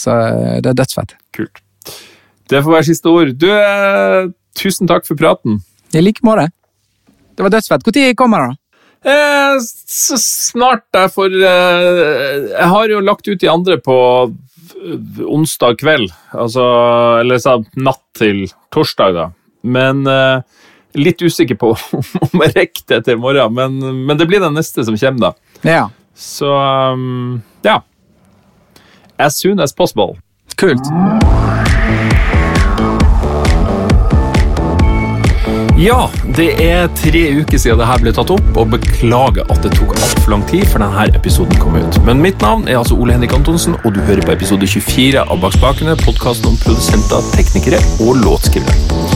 Så eh, det er dødsfett. Kult. Det får være siste ord. Du, eh, tusen takk for praten. I like måte. Det var dødsfett. Når kommer det, da? Eh, så snart jeg får eh, Jeg har jo lagt ut de andre på eh, onsdag kveld. Altså Eller sa natt til torsdag, da. Men eh, litt usikker på om jeg rekker det til i morgen. Men, men det blir den neste som kommer, da. Ja. Så um, ja. As soon as possible. Kult. Ja, det er tre uker siden det her ble tatt opp, og beklager at det tok altfor lang tid før denne episoden kom ut. Men mitt navn er altså Ole Henrik Antonsen, og du hører på episode 24 av Bak spakene, podkasten om produsenter, teknikere og låtskrivere.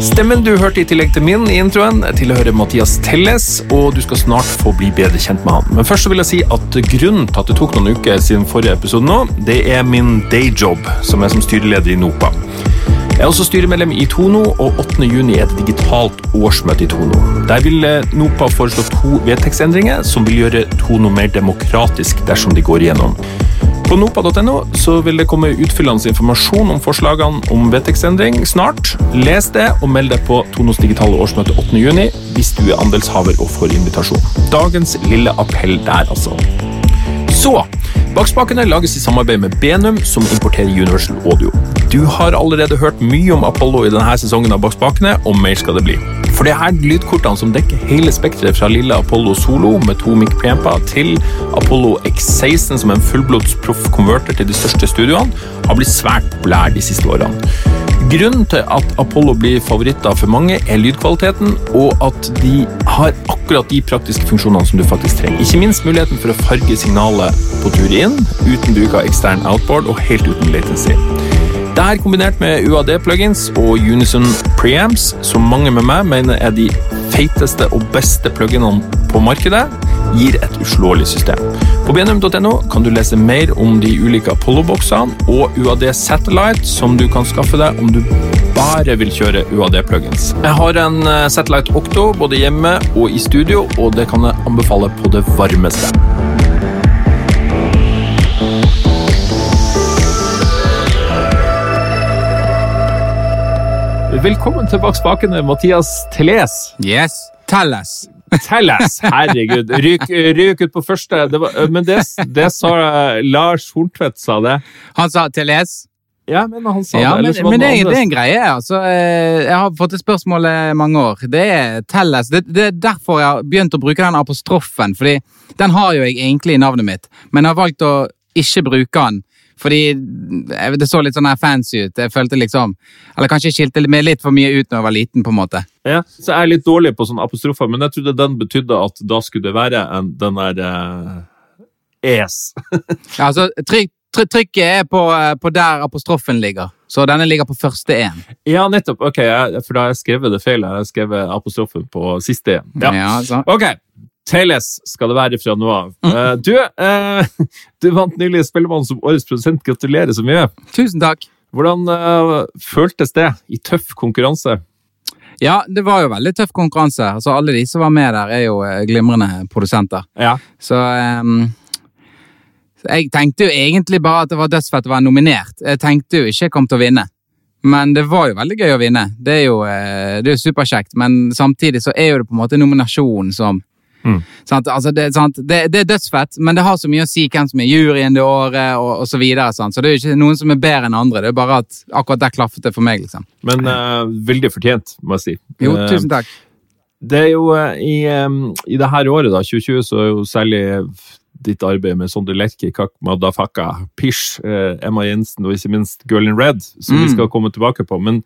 Stemmen du hørte i tillegg til min i introen, tilhører Mathias Telles, og du skal snart få bli bedre kjent med han. Men først så vil jeg si at grunnen til at det tok noen uker siden forrige episode nå, det er min dayjob, som er som styreleder i NOPA. Jeg er også styremedlem i Tono, og 8. juni er et digitalt årsmøte i Tono. Der vil eh, NOPA foreslå to vedtektsendringer som vil gjøre Tono mer demokratisk dersom de går igjennom. På nopa.no vil det komme utfyllende informasjon om forslagene om vedtektsendring snart. Les det, og meld deg på Tonos digitale årsmøte 8. juni hvis du er andelshaver og får invitasjon. Dagens lille appell der, altså. Så, Bakspakene lages i samarbeid med Benum, som importerer Universal Audio. Du har allerede hørt mye om Apollo i denne sesongen av Bakspakene, og mer skal det bli. For det er lydkortene som dekker hele spekteret fra lille Apollo Solo med to mic preamper til Apollo X16 som er en fullblods proff konverter til de største studioene, har blitt svært populær de siste årene. Grunnen til at Apollo blir favoritter for mange, er lydkvaliteten, og at de har akkurat de praktiske funksjonene som du faktisk trenger. Ikke minst muligheten for å farge signalet på tur inn, uten bruk av ekstern outboard og helt uten latency. Det er kombinert med UAD-plugins og Unison preamps, som mange med meg mener er de feiteste og beste pluginene på markedet, gir et uslåelig system. På benum.no kan du lese mer om de ulike Apollo-boksene og UAD Satellite, som du kan skaffe deg om du bare vil kjøre UAD-plugins. Jeg har en eh, Satellite Octo både hjemme og i studio, og det kan jeg anbefale på det varmeste. Velkommen tilbake spakene, Mathias Teles. Yes. Tell us. Telles! Herregud. Ryk, ryk ut på første. Det var, men det, det sa Lars Horntvedt, sa det. Han sa Telles? Ja, men han sa Ja, det. men, men det, det er en greie. altså. Eh, Jeg har fått det spørsmålet mange år. Det er Telles. Det, det er derfor jeg har begynt å bruke den apostrofen. fordi den har jo jeg egentlig i navnet mitt, men jeg har valgt å ikke bruke den. Fordi det så litt sånn her fancy ut. Jeg følte liksom Eller kanskje skilte meg litt for mye ut når jeg var liten. på en måte. Ja, så jeg er litt dårlig på sånne apostrofer, men jeg trodde den betydde at da skulle det være en, den der eh, es. Ja, altså, trykk, tryk, Trykket er på, eh, på der apostrofen ligger, så denne ligger på første en. Ja, nettopp. Ok, jeg, for da har jeg skrevet det feil. Jeg har skrevet apostrofen på siste en. Ja. Ja, altså. Ok, Tales skal det være fra nå av. Mm. Uh, du, uh, du vant nylig Spellemann som årets produsent. Gratulerer så mye. Tusen takk. Hvordan uh, føltes det i tøff konkurranse? Ja, det var jo veldig tøff konkurranse. Altså, Alle de som var med der, er jo glimrende produsenter. Ja. Så um, Jeg tenkte jo egentlig bare at det var dødsfett å være nominert. Jeg tenkte jo ikke jeg kom til å vinne. Men det var jo veldig gøy å vinne. Det er jo, det er jo superkjekt, men samtidig så er jo det på en måte nominasjonen som Mm. sant? Altså det, sant? Det, det er dødsfett, men det har så mye å si hvem som er i juryen det året, og, og så videre. Sant? Så det er jo ikke noen som er bedre enn andre. Det er bare at akkurat der klaffet det for meg, liksom. Men uh, veldig fortjent, må jeg si. Jo, Eh, tusen takk. Det er jo uh, i, um, i det her året, da, 2020, så er jo særlig ditt arbeid med Sondre Lerche, Kak Madafaka, Pish, uh, Emma Jensen og ikke minst Girl in Red, som vi Mm. skal komme tilbake på. Men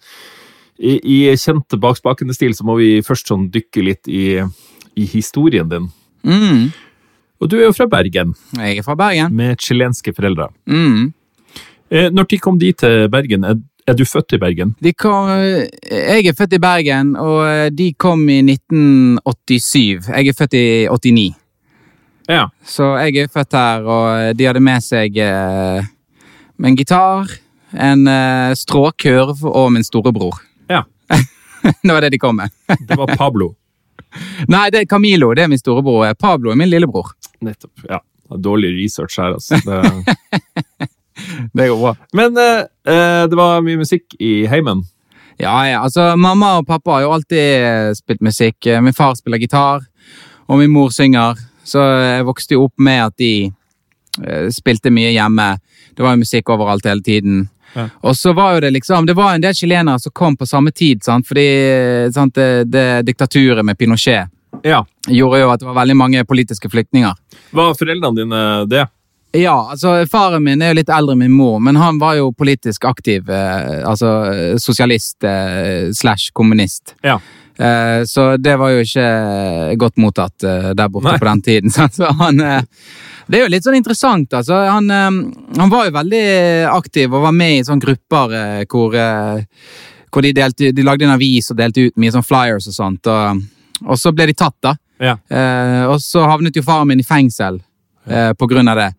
i, i kjent bakspakende-stil så må vi først sånn dykke litt i, i historien din. Mm. Og du er jo fra Bergen, Jeg er fra Bergen. med chilenske foreldre. Mm. Eh, Når de kom de til Bergen? Er, er du født i Bergen? Kom, jeg er født i Bergen, og de kom i 1987. Jeg er født i 89. Ja. Så jeg er født her, og de hadde med seg eh, en gitar, en eh, stråkurv og min storebror. Ja. det var det de kom med. Det var Pablo. Nei, det er Camilo, det er min storebror. Pablo er min lillebror. Nettopp. Ja. Dårlig research her, altså. Det, Det går bra. Men eh, eh, det var mye musikk i heimen. Ja, ja, altså Mamma og pappa har jo alltid spilt musikk. Min far spiller gitar, og min mor synger. Så jeg vokste jo opp med at de eh, spilte mye hjemme. Det var jo musikk overalt hele tiden. Ja. Og så var jo det liksom Det var en del chilenere som kom på samme tid, sant? fordi sant, det, det diktaturet med Pinochet Ja. gjorde jo at det var veldig mange politiske flyktninger. Var foreldrene dine det? Ja, altså faren min er jo litt eldre enn min mor, men han var jo politisk aktiv. Eh, altså sosialist eh, slash kommunist. Ja. Eh, så det var jo ikke godt mottatt eh, der borte Nei. på den tiden. Så han, eh, det er jo litt sånn interessant, altså. Han, eh, han var jo veldig aktiv og var med i sånne grupper eh, hvor, eh, hvor de, delte, de lagde en avis og delte ut mye sånn flyers og sånt. Og, og så ble de tatt, da. Ja. Eh, og så havnet jo faren min i fengsel eh, på grunn av det.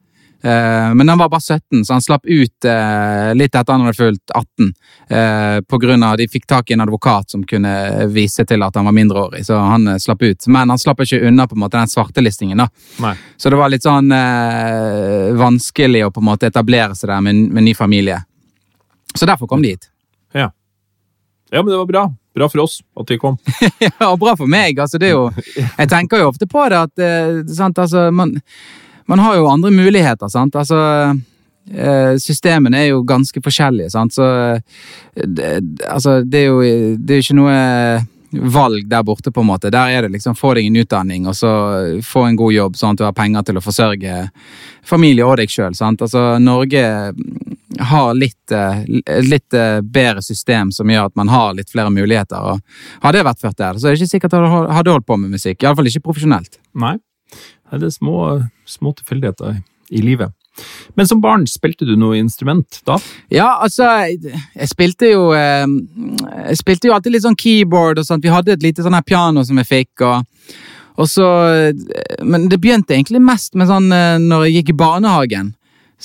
Eh, men han var bare 17, så han slapp ut eh, litt etter han hadde fulgt 18. Eh, på grunn av at De fikk tak i en advokat som kunne vise til at han var mindreårig, så han slapp ut. Men han slapp ikke unna på en måte den svartelistingen. da. Nei. Så det var litt sånn eh, vanskelig å på en måte etablere seg der med, med ny familie. Så derfor kom de hit. Ja. ja, men det var bra. Bra for oss at de kom. Ja, og bra for meg. altså det er jo, Jeg tenker jo ofte på det at eh, sant, altså, man, man har jo andre muligheter. sant, altså eh, Systemene er jo ganske forskjellige. sant, så eh, det, altså, det er jo det er ikke noe valg der borte, på en måte. Der er det liksom få deg en utdanning og så få en god jobb, sånn at du har penger til å forsørge familie og deg sjøl. Altså, Norge har litt, eh, litt bedre system som gjør at man har litt flere muligheter. og Hadde jeg vært ført der, så er det ikke sikkert at jeg hadde holdt på med musikk. Iallfall ikke profesjonelt. Nei. Det er små, små tilfeldigheter i livet. Men som barn, spilte du noe instrument da? Ja, altså, jeg, spilte jo eh, Jeg spilte jo alltid litt sånn keyboard og sånt. Vi hadde et lite sånn her piano som jeg fikk, og, og så eh, Men det begynte egentlig mest med sånn eh, når jeg gikk i barnehagen.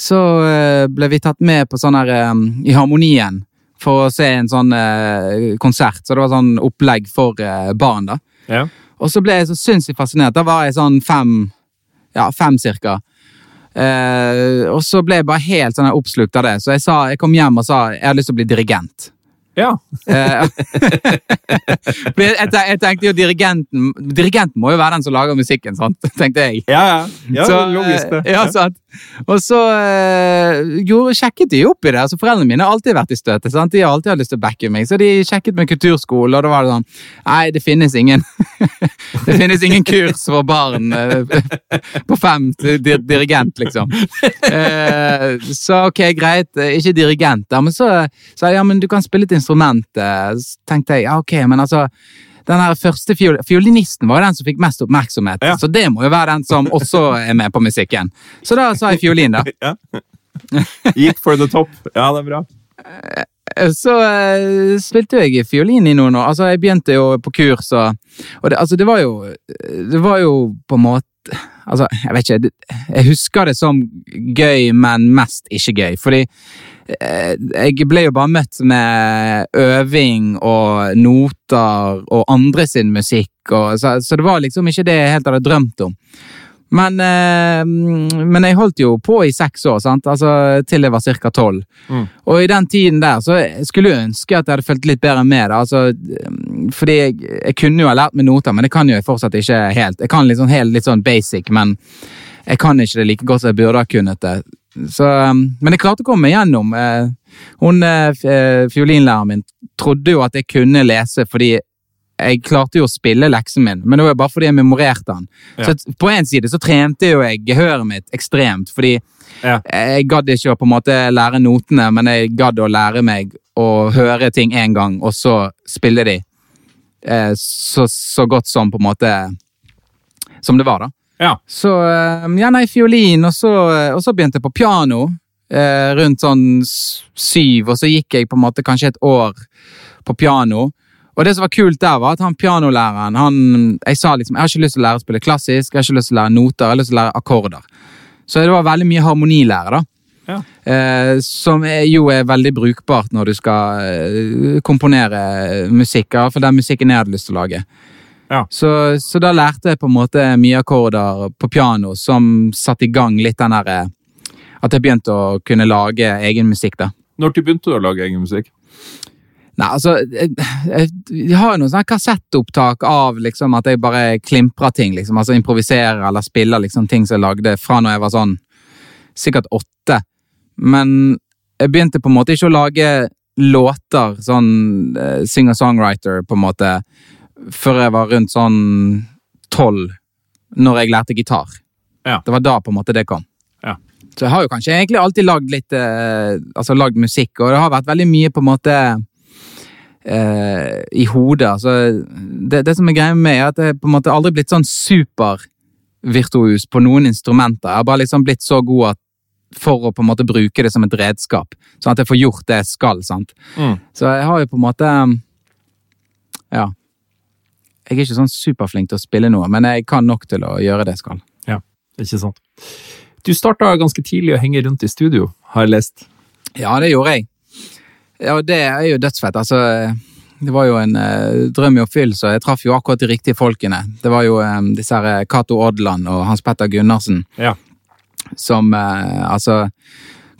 Så ble vi tatt med på sånn her i Harmonien for å se en sånn konsert. Så det var sånn opplegg for barn, da. Ja. Og så ble jeg så sinnssykt fascinert. Da var jeg sånn fem, ja, fem cirka. Eh, og så ble jeg bare helt sånn oppslukt av det. Så jeg, sa, jeg kom hjem og sa jeg hadde lyst til å bli dirigent. Ja. Eh, jeg, tenkte jo dirigenten Dirigenten må jo være den som lager musikken, sant? tenkte jeg. Ja, ja. ja Så, logisk, det. eh, Ja, sant. Og så eh, gjorde, sjekket de opp i det. altså Foreldrene mine har alltid vært i støtet. sant? De har alltid hatt lyst til å backe meg. Så de sjekket med kulturskole, og da var det sånn Nei, det finnes ingen Det finnes ingen kurs for barn på fem til dir dirigent, liksom. Så ok, greit, ikke dirigent. Men så sa jeg ja, men du kan spille et instrument. eh. Så tenkte jeg ja, ok, men altså den her første fiol Fiolinisten var den som fikk mest oppmerksomhet, Ja. så det må jo være den som også er med på musikken. Så da sa jeg fiolin, da. Ja. Gikk for the top. Ja, det er bra. Så uh, spilte jeg fiolin i noen år. Altså, jeg begynte jo på kurs, og, og det, altså, det var jo Det var jo på en måte Altså, jeg vet ikke Jeg husker det som gøy, men mest ikke gøy. Fordi eh, jeg ble jo bare møtt med øving og noter og andre sin musikk, og, så, så det var liksom ikke det jeg helt hadde drømt om. Men, eh, men jeg holdt jo på i seks år, sant? Altså, til jeg var ca. tolv. Mm. Og i den tiden der så skulle jeg ønske at jeg hadde fulgt litt bedre med. Da. Altså, fordi jeg, jeg kunne jo ha lært meg noter, men det kan jo jeg fortsatt ikke helt. Jeg kan litt sånn, helt, litt sånn basic, men jeg kan ikke det like godt som jeg burde ha kunnet det. Så, um, men jeg klarte å komme meg gjennom. Eh, Hun, eh, eh, Fiolinlæreren min trodde jo at jeg kunne lese fordi jeg klarte jo å spille leksen min, men det var jo bare fordi jeg memorerte den. Ja. Så på en side så trente jo jeg gehøret mitt ekstremt, fordi Ja. jeg gadd ikke å på en måte lære notene, men jeg gadd å lære meg å høre ting én gang, og så spille de eh, så, så godt som på en måte Som det var, da. Ja. Så eh, ja, nei, fiolin, og så, og så begynte jeg på piano. Eh, rundt sånn syv, og så gikk jeg på en måte kanskje et år på piano. Og det som var kult der, var at han pianolæreren han, Jeg sa liksom jeg har ikke lyst til å lære å spille klassisk, jeg har ikke lyst til å lære noter, jeg har lyst til å lære akkorder. Så det var veldig mye harmonilære, da. Ja. Eh, som er, jo er veldig brukbart når du skal eh, komponere musikk. For den musikken jeg hadde lyst til å lage. Ja. Så, så da lærte jeg på en måte mye akkorder på piano som satte i gang litt den derre at jeg begynte å kunne lage egen musikk. da. Når du begynte du å lage egen musikk? Nei, altså Jeg, jeg, jeg har jo noen sånne kassettopptak av liksom at jeg bare klimprer ting. liksom, altså Improviserer eller spiller liksom ting som jeg lagde fra når jeg var sånn sikkert åtte. Men jeg begynte på en måte ikke å lage låter, sånn uh, singer-songwriter, på en måte, før jeg var rundt sånn tolv, når jeg lærte gitar. Ja. Det var da på en måte det kom. Ja. Så jeg har jo kanskje egentlig alltid lagd litt eh, Altså lagd musikk, og det har vært veldig mye på en måte eh, i hodet. Altså, det, det som er greia med meg, er at jeg på en måte aldri blitt sånn supervirtuos på noen instrumenter. Jeg har bare liksom blitt så god at for å på en måte bruke det som et redskap, sånn at jeg får gjort det jeg skal. sant? Mm. Så jeg har jo på en måte Ja. Jeg er ikke sånn superflink til å spille noe, men jeg kan nok til å gjøre det jeg skal. Ja, ikke sant. Du starta ganske tidlig å henge rundt i studio, har jeg lest. Ja, det gjorde jeg. Ja, det er jo dødsfett. Altså, det var jo en eh, drøm i oppfyllelse. Jeg traff jo akkurat de riktige folkene. Det var jo eh, disse her eh, Cato Odland og Hans Petter Gundersen Ja. som eh, Altså,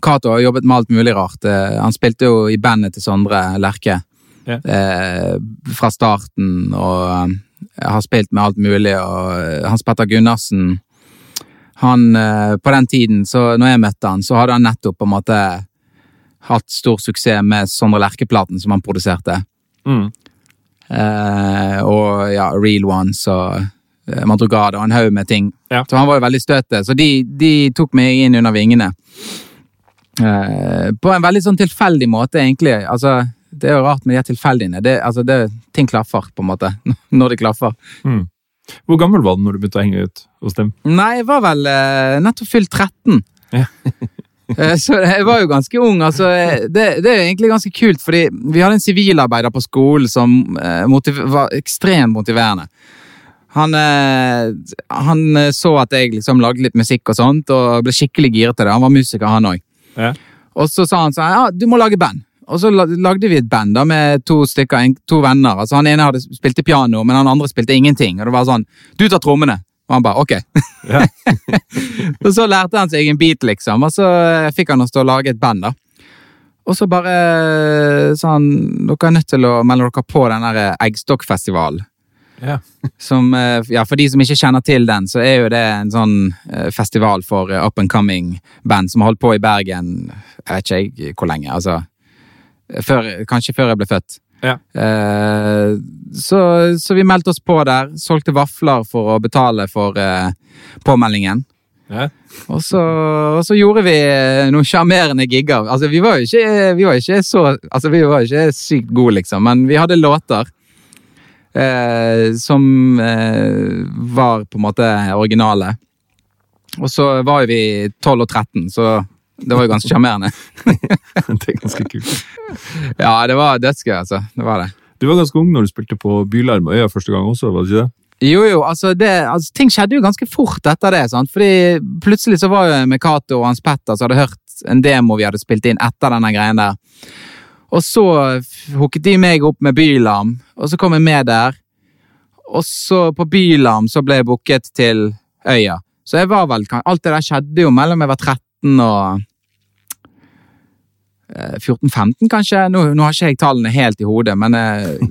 Cato har jobbet med alt mulig rart. Eh, han spilte jo i bandet til Sondre Lerche Ja. eh, fra starten, og har spilt med alt mulig. Og Hans Petter Gundersen han, På den tiden, så når jeg møtte han, så hadde han nettopp på en måte hatt stor suksess med Sondre Lerche-platen som han produserte. Mm. Eh, og ja, Real Ones og eh, Madrugada og en haug med ting. Ja. Så han var jo veldig støtet. Så de, de tok meg inn under vingene. Eh, på en veldig sånn tilfeldig måte, egentlig. Altså, det er jo rart med de tilfeldige tilfeldigene. Det, altså, det, ting klaffer, på en måte. Når det klaffer. Mm. Hvor gammel var du når du begynte å henge ut hos dem? Nei, jeg var vel eh, nettopp fylt 13. Ja. Eh, Så jeg var jo ganske ung. altså Det, det er egentlig ganske kult, fordi vi hadde en sivilarbeider på skolen som eh, motiv var ekstremt motiverende. Han, eh, han eh, så at jeg liksom lagde litt musikk og sånt, og ble skikkelig giret til det. Han var musiker, han òg. Ja. Og så sa han sånn ja, du må lage band. Og så lagde vi et band da med to stykker, to venner. Altså Han ene hadde spilte piano, men han andre spilte ingenting. Og det var sånn Du tar trommene. Og han bare ok. Ja. og så lærte han seg en beat, liksom, og så eh, fikk han oss til å lage et band, da. Og så bare eh, sa han dere er nødt til å melde dere på den der eh, Eggstokkfestivalen. Ja. Som, ja, for de som ikke kjenner til den, så er jo det en sånn festival for up and coming band som har holdt på i Bergen jeg vet ikke jeg hvor lenge. altså før, Kanskje før jeg ble født. Ja. Eh, så, så vi meldte oss på der. Solgte vafler for å betale for eh, påmeldingen. Ja. Og så, og så gjorde vi eh, noen sjarmerende gigger. Altså, vi var jo ikke, vi var ikke så Altså, vi var ikke sykt gode, liksom, men vi hadde låter eh, som eh, var på en måte originale. Og så var jo vi 12 og 13, så det var jo ganske sjarmerende. det er ganske kult. Ja, det var dødsgøy, altså. Det var det. Du var ganske ung når du spilte på Bylarm og Øya første gang også, var det ikke det? Jo, jo, altså, det, altså ting skjedde jo ganske fort etter det. sant? Fordi plutselig så var jo med Cato og Hans Petter som hadde hørt en demo vi hadde spilt inn etter denne greien der. Og så hooket de meg opp med Bylarm, og så kom jeg med der. Og så på Bylarm så ble jeg booket til Øya. Så jeg var vel, alt det der skjedde jo mellom jeg var 13 og 14-15, kanskje. Nå, nå har ikke jeg tallene helt i hodet, men jeg,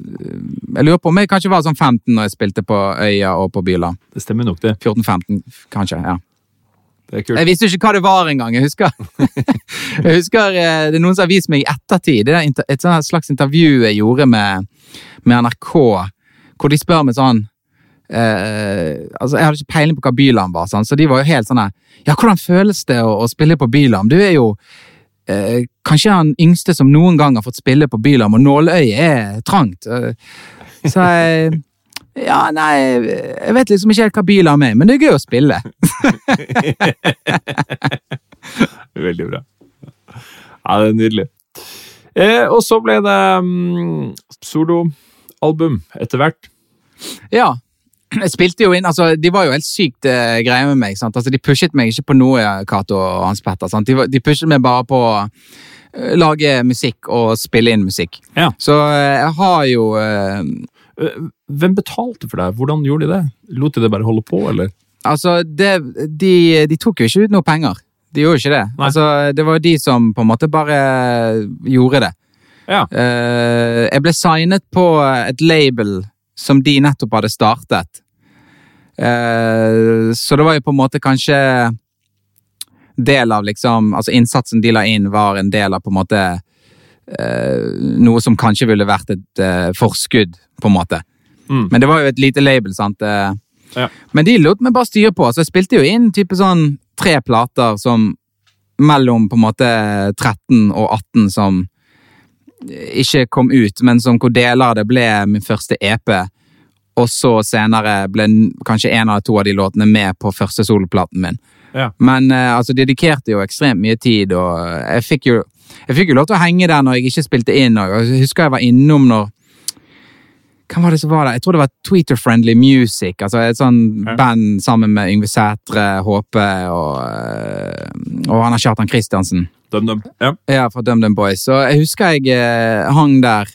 jeg lurer på om jeg kanskje var sånn 15 når jeg spilte på Øya og på Byla. Det stemmer nok, det. 14-15, kanskje. ja. Det er kult. Jeg visste ikke hva det var engang. Jeg husker, jeg husker eh, det er noen som har vist meg i ettertid. Det er et slags intervju jeg gjorde med, med NRK, hvor de spør meg sånn Uh, altså Jeg hadde ikke peiling på hva Byland var, sånn, så de var jo helt sånn Ja, hvordan føles det å, å spille på Byland? Du er jo eh, kanskje han yngste som noen gang har fått spille på Bylarm, og nåløyet er trangt. Eh, Så jeg Ja, nei, jeg vet liksom ikke helt hva Bylarm er, men det er gøy å spille. Veldig bra. Ja, det er nydelig. Eh, og så ble det um, soloalbum etter hvert. Ja. Jeg spilte jo inn, altså De var jo helt sykt eh, greie med meg. sant? Altså De pushet meg ikke på noe, Cato og Hans Petter. De, de pushet meg bare på å uh, lage musikk og spille inn musikk. Ja. Så uh, jeg har jo eh, Eh, Hvem betalte for deg? Hvordan gjorde de det? Lot de det bare holde på, eller? Altså, det, de, de tok jo ikke ut noe penger. de gjorde ikke det. Nei. Altså, det var jo de som på en måte bare gjorde det. Ja. Eh, jeg ble signet på et label som de nettopp hadde startet. Eh, så det var jo på en måte kanskje del av liksom Altså innsatsen de la inn, var en del av på en måte eh, noe som kanskje ville vært et eh, forskudd, på en måte. Mm. Men det var jo et lite label, sant. Eh, Ja. Men de lot meg bare styre på, så jeg spilte jo inn type sånn tre plater som mellom på en måte 13 og 18 som ikke kom ut, men som hvor deler av det ble min første EP. Og så senere ble kanskje en eller to av de låtene med på første soloplaten min. Ja. Men uh, altså, dedikerte jo ekstremt mye tid, og jeg fikk jo, jeg fikk jo lov til å henge der når jeg ikke spilte inn. Og jeg husker jeg var innom når Hvem var det som var der? Jeg tror det var Tweeter Friendly Music. altså Et sånn Ja. band sammen med Yngve Sætre, Håpe og, eh, og han er Kjartan Kristiansen. DumDum. dum. Ja. Ja, fra DumDum Boys. Så jeg husker jeg eh, hang der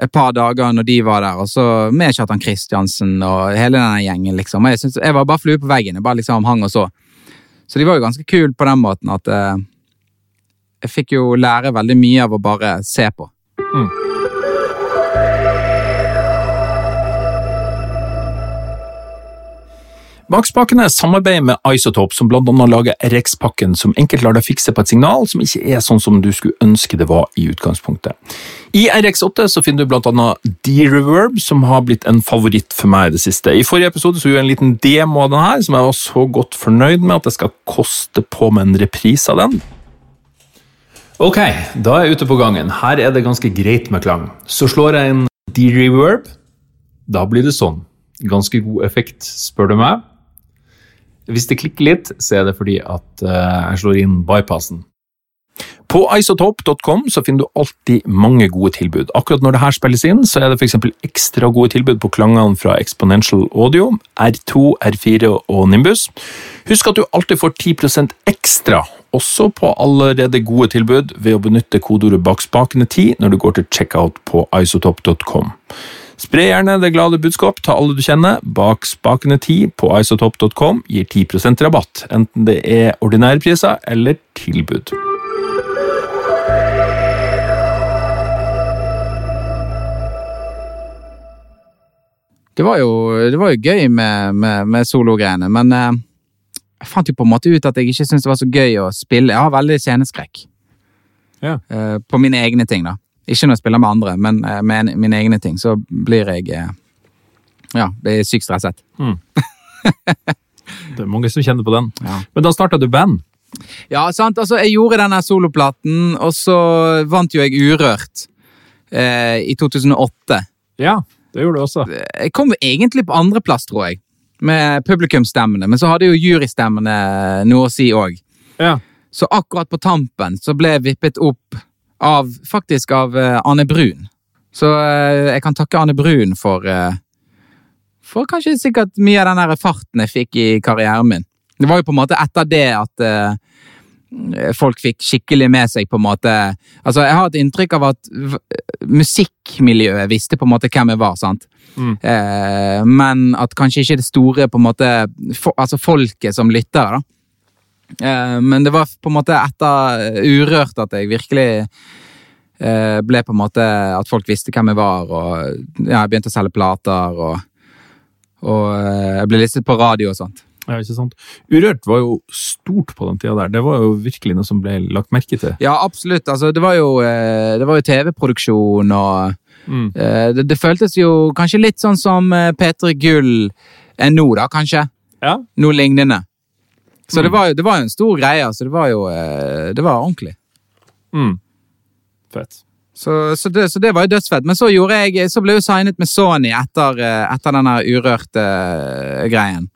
et par dager når de var der, og så med Kjartan Kristiansen og hele denne gjengen, liksom. Og Jeg, synes, jeg var bare flue på veggen. Jeg bare liksom hang og så. Så de var jo ganske kule på den måten at eh, jeg fikk jo lære veldig mye av å bare se på. Bakspakene samarbeider med Isotope, som blant annet lager RX-pakken, som enkelt lar deg fikse på et signal som ikke er sånn som du skulle ønske det var i utgangspunktet. I RX8 så finner du blant annet D-Reverb, som har blitt en favoritt for meg i det siste. I forrige episode så gjorde jeg en liten demo av den her, som jeg var så godt fornøyd med at jeg skal koste på med en reprise av den. Ok, da er jeg ute på gangen. Her er det ganske greit med klang. Så slår jeg inn D-Reverb. Da blir det sånn. Ganske god effekt, spør du meg. Hvis det klikker litt, så er det fordi at eh, jeg slår inn bypassen. På isotope.com så finner du alltid mange gode tilbud. Akkurat når det her spilles inn, så er det f.eks. ekstra gode tilbud på klangene fra Exponential Audio, R2, R4 og Nimbus. Husk at du alltid får 10% ekstra, også på allerede gode tilbud, ved å benytte kodeordet bakspakene10 når du går til checkout på isotope.com. Spre gjerne det glade budskap til alle du kjenner. Bak spakene 10 på isotop.com gir 10% rabatt, enten det er ordinære priser eller tilbud. Det var jo, det var jo gøy med, med, med sologreiene, men eh, jeg fant jo på en måte ut at jeg ikke syntes det var så gøy å spille. Jeg har veldig sceneskrekk. Ja. Eh, på mine egne ting, da. Ikke når jeg spiller med andre, men eh, med mine egne ting, så blir jeg eh, Ja, blir sykt stresset. Det er mange som kjenner på den. Ja. Men da starta du band. Ja, sant. Altså, jeg gjorde denne soloplaten, og så vant jo jeg Urørt eh, i 2008. Ja, det gjorde du også. Jeg kom egentlig på andreplass, tror jeg, med publikumsstemmene, men så hadde jo jurystemmene noe å si òg. Ja. Så akkurat på tampen så ble jeg vippet opp av, faktisk av eh, Anne Brun. Så eh, jeg kan takke Anne Brun for, eh, for kanskje sikkert mye av den der farten jeg fikk i karrieren min. Det var jo på en måte etter det at folk fikk skikkelig med seg på en måte Altså, jeg har et inntrykk av at musikkmiljøet visste på en måte hvem jeg var, sant? Mm. Eh, men at kanskje ikke det store på en måte for, Altså folket som lyttere, da. Eh, men det var på en måte etter Urørt at jeg virkelig eh, ble på en måte At folk visste hvem jeg var, og ja, jeg begynte å selge plater, og, og eh, jeg ble listet på radio og sånt. Ja, ikke sant? Urørt var jo stort på den tida der. Det var jo virkelig noe som ble lagt merke til. Ja, absolutt. Altså, det var jo, eh, det var jo TV-produksjon, og Mm. eh, det, det føltes jo kanskje litt sånn som eh, P3 Gull er nå, da, kanskje. Ja. Noe lignende. Så Mm. det, var jo, det var en stor greie. Altså, det var jo eh, Det var ordentlig. Mm. Fett. Så, så, det, så det var jo dødsfett. Men så, jeg, så ble jeg signet med Sony etter, eh, etter denne urørte eh, greien.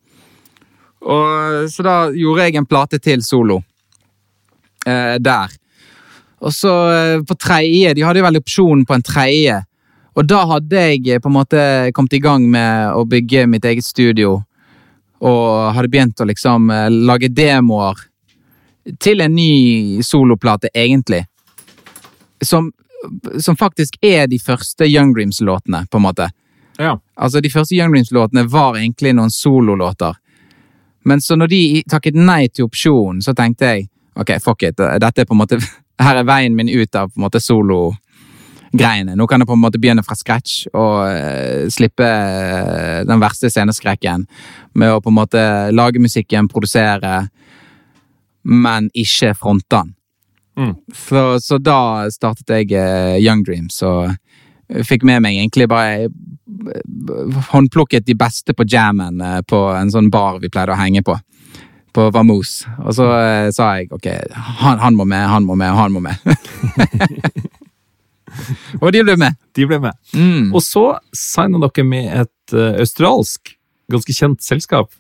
Og, så da gjorde jeg en plate til solo eh, der. Og så på tredje De hadde jo vel opsjonen på en tredje. Og da hadde jeg på en måte kommet i gang med å bygge mitt eget studio. Og hadde begynt å liksom eh, lage demoer til en ny soloplate, egentlig. Som, som faktisk er de første Young Dreams-låtene, på en måte. Ja. Altså, De første Young Dreams-låtene var egentlig noen sololåter. Men så når de takket nei til opsjonen, så tenkte jeg ok, fuck it, dette er på en måte, her er veien min ut av på en måte solo-greiene. Nå kan jeg på en måte begynne fra scratch og uh, slippe eh, den verste sceneskrekken med å på en måte lage musikken, produsere, men ikke fronte den. Mm. Så, så da startet jeg uh, Young Dreams og fikk med meg egentlig bare håndplukket de beste på jammen uh, på en sånn bar vi pleide å henge på. På Vamos. Og så eh, sa jeg ok, han, han må med, han må med, han må med. og de ble med. De ble med. Mm. Og så signa dere med et eh, australsk, ganske kjent selskap.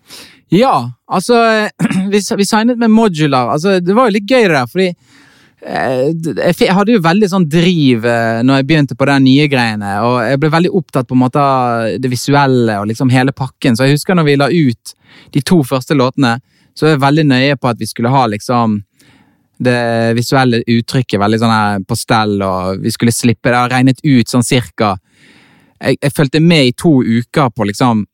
Ja, altså Vi, vi signet med Modular. Altså, det var jo litt gøy, det der, fordi eh, jeg hadde jo veldig sånn driv eh, når jeg begynte på de nye greiene, og jeg ble veldig opptatt på en måte av det visuelle og liksom hele pakken. Så jeg husker når vi la ut de to første låtene, så var jeg veldig nøye på at vi skulle ha liksom det visuelle uttrykket veldig sånn her på stell, og vi skulle slippe det. Jeg har regnet ut sånn cirka jeg, jeg fulgte med i to uker på liksom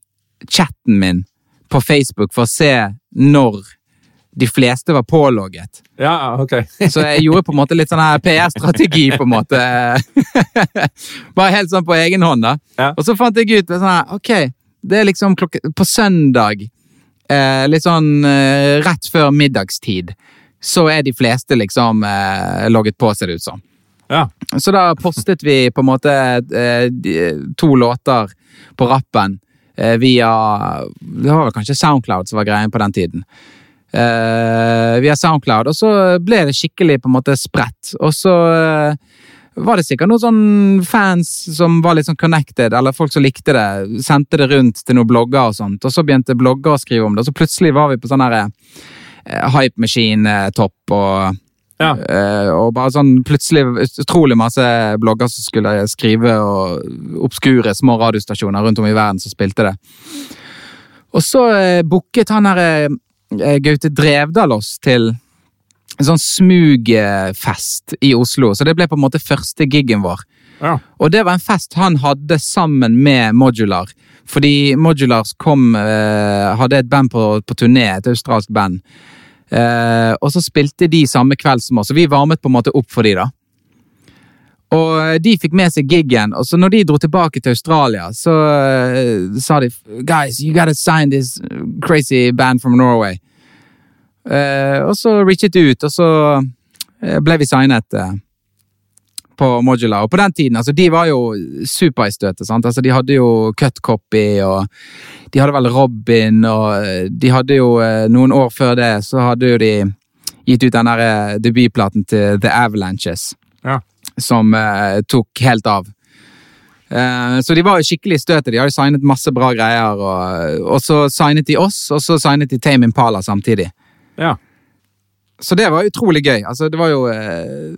chatten min på Facebook for å se når de fleste var pålogget. Ja, ok. Så jeg gjorde på en måte litt sånn her PR-strategi, på en måte. Bare helt sånn på egen hånd, da. Ja. Og så fant jeg ut sånn her, ok, det er liksom klokke, på søndag, eh, litt sånn eh, rett før middagstid, så er de fleste liksom eh, logget på, ser det ut som. Ja. Så da postet vi på en måte eh, to låter på rappen eh, via Det var vel kanskje Soundcloud som var greien på den tiden. Eh, via Soundcloud, og så ble det skikkelig på en måte spredt. Og så eh, var det sikkert noen sånn fans som var litt sånn connected, eller folk som likte det, sendte det rundt til noen blogger og sånt, og så begynte blogger å skrive om det, og så plutselig var vi på sånn herre hype machine-topp og Ja. Eh, og bare sånn plutselig utrolig masse blogger som skulle skrive, og obskure små radiostasjoner rundt om i verden som spilte det. Og så eh, booket han her eh, Gaute Drevdal oss til en sånn smugfest i Oslo, så det ble på en måte første giggen vår. Og det var en fest han hadde sammen med Modular. Fordi Modulars kom, eh, hadde et band på, på turné, et australsk band. Eh, og så spilte de samme kveld som oss, og vi varmet på en måte opp for de da. Og de fikk med seg giggen, og så når de dro tilbake til Australia, så uh, sa de Guys, you gotta sign this crazy band from Norway. Uh, og så reachet de ut, og så eh, ble vi signet eh, på Modular. Og på den tiden, altså, de var jo super i støtet. sant? Altså, de hadde jo Cut Copy, og de hadde vel Robin, og eh, de hadde jo eh, noen år før det, så hadde jo de gitt ut den der eh, debutplaten til The Avalanches, Ja. som uh, tok helt av. Så de var jo skikkelig i støtet. De hadde signet masse bra greier, og, og så signet de oss, og så signet de Tame Impala samtidig. Ja. Så det var utrolig gøy. Altså, det var jo eh,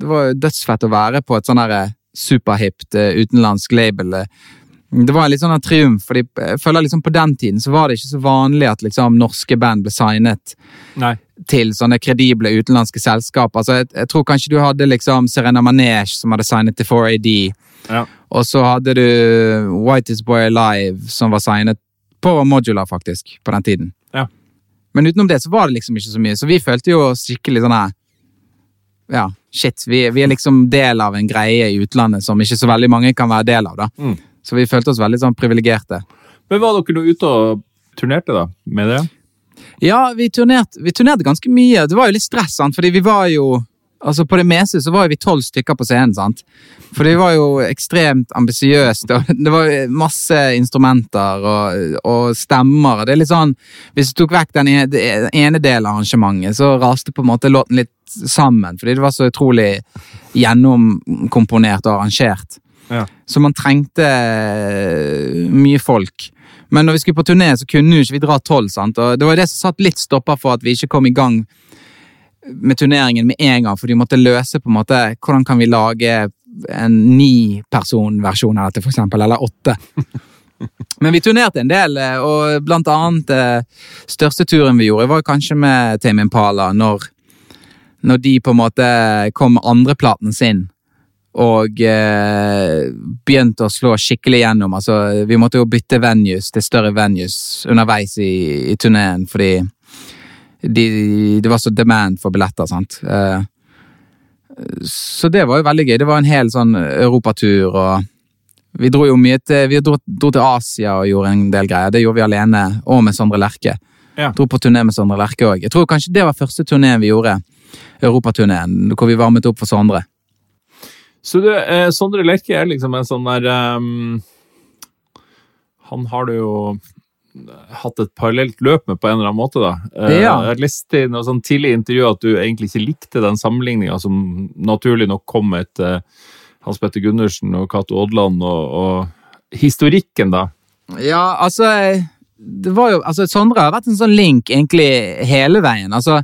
Det var jo dødsfett å være på et sånn eh, superhipt eh, utenlandsk label. Det var en litt sånn triumf, fordi jeg føler liksom på den tiden så var det ikke så vanlig at liksom norske band ble signet Nei. til sånne kredible utenlandske selskap. Altså, jeg, jeg tror kanskje du hadde liksom Serena Manesh som hadde signet til 4AD, Ja. og så hadde du Whitest Boy Alive som var signet på Modular, faktisk, på den tiden. Men utenom det så var det liksom ikke så mye, så vi følte jo skikkelig sånn her Ja, shit, vi, vi er liksom del av en greie i utlandet som ikke så veldig mange kan være del av, da. Mm. Så vi følte oss veldig sånn privilegerte. Men var dere nå ute og turnerte, da, med det? Ja, vi turnerte, vi turnerte ganske mye. Det var jo litt stress, sant? fordi vi var jo Altså På det meste så var jo vi tolv stykker på scenen, sant. For det var jo ekstremt ambisiøst, det var masse instrumenter og, og stemmer. det er litt sånn, Hvis du tok vekk den ene, delen av arrangementet, så raste på en måte låten litt sammen, fordi det var så utrolig gjennomkomponert og arrangert. Ja. Så man trengte eh, mye folk. Men når vi skulle på turné, så kunne jo ikke vi dra tolv. det var det som satt litt stopper for at vi ikke kom i gang med turneringen med en gang, for de måtte løse på en måte hvordan kan vi lage en ni-person-versjon av dette, for eksempel, eller åtte. Men vi turnerte en del, eh, og blant annet eh, største turen vi gjorde, var kanskje med Tame Impala, når, når de på en måte kom med andreplaten sin. Og eh, begynte å slå skikkelig gjennom. Altså, vi måtte jo bytte venues til større venues underveis i, i turneen, fordi de, det var så demand for billetter, sant. Eh, så det var jo veldig gøy. Det var en hel sånn europatur, og vi dro jo mye til Vi dro, dro til Asia og gjorde en del greier. Det gjorde vi alene, og med Sondre Lerche. Ja. Dro på turné med Sondre Lerche òg. Jeg tror kanskje det var første turneen vi gjorde. Europaturneen, hvor vi varmet opp for Sondre. Så du, eh, Sondre Lerche er liksom en sånn der um, Han har det jo hatt et parallelt løp med på en eller annen måte, da. Eh, Ja. Jeg har lest i noe sånn tidlig intervju at du egentlig ikke likte den sammenligninga som naturlig nok kom etter Hans Petter Gundersen og Cato Odland og, og historikken, da. Ja, altså det var jo, altså Sondre har vært en sånn link egentlig hele veien. Altså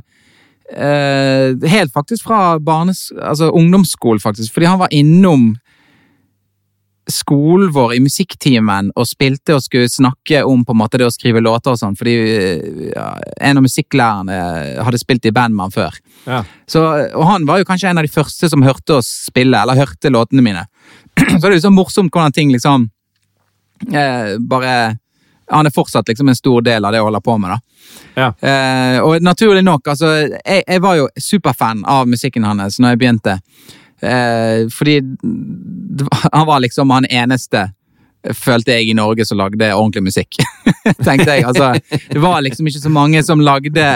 eh, Helt faktisk fra barnes, altså ungdomsskolen, faktisk. Fordi han var innom skolen vår i musikktimen og spilte og skulle snakke om på en måte det å skrive låter og sånn, fordi eh, ja, en av musikklærerne hadde spilt i band med han før. Ja. Så, og han var jo kanskje en av de første som hørte oss spille, eller hørte låtene mine. Så det er jo så morsomt hvordan ting liksom eh, bare Han er fortsatt liksom en stor del av det jeg holder på med, da. Ja. Eh, og naturlig nok, altså jeg, jeg var jo superfan av musikken hans når jeg begynte. Eh, fordi han var liksom han eneste, følte jeg, i Norge som lagde ordentlig musikk. Tenkte jeg. Altså, det var liksom ikke så mange som lagde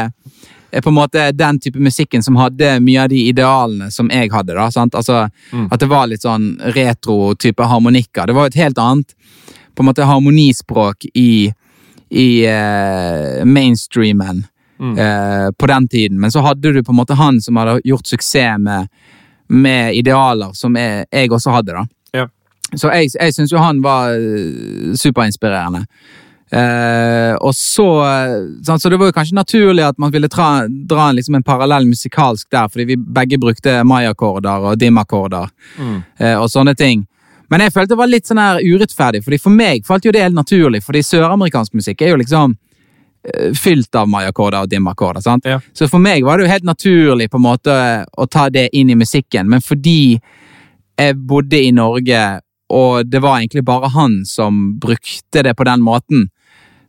eh, på en måte den type musikken som hadde mye av de idealene som jeg hadde. da, sant? Altså, At det var litt sånn retro-type harmonikker. Det var et helt annet på en måte harmonispråk i, i uh, mainstreamen eh, på den tiden. Men så hadde du på en måte han som hadde gjort suksess med, med idealer som jeg, jeg også hadde. da. Ja. Så jeg, jeg syns jo han var eh, superinspirerende. Eh, og så sånn, Så det var jo kanskje naturlig at man ville tra, dra en, liksom en parallell musikalsk der, fordi vi begge brukte mai-akkorder og dim-akkorder eh, og sånne ting. Men jeg følte det var litt sånn her urettferdig, fordi for meg falt jo det helt naturlig, fordi søramerikansk musikk er jo liksom fylt av Maya-akkorder og dim-akkorder. Ja. Så for meg var det jo helt naturlig på en måte å ta det inn i musikken, men fordi jeg bodde i Norge, og det var egentlig bare han som brukte det på den måten,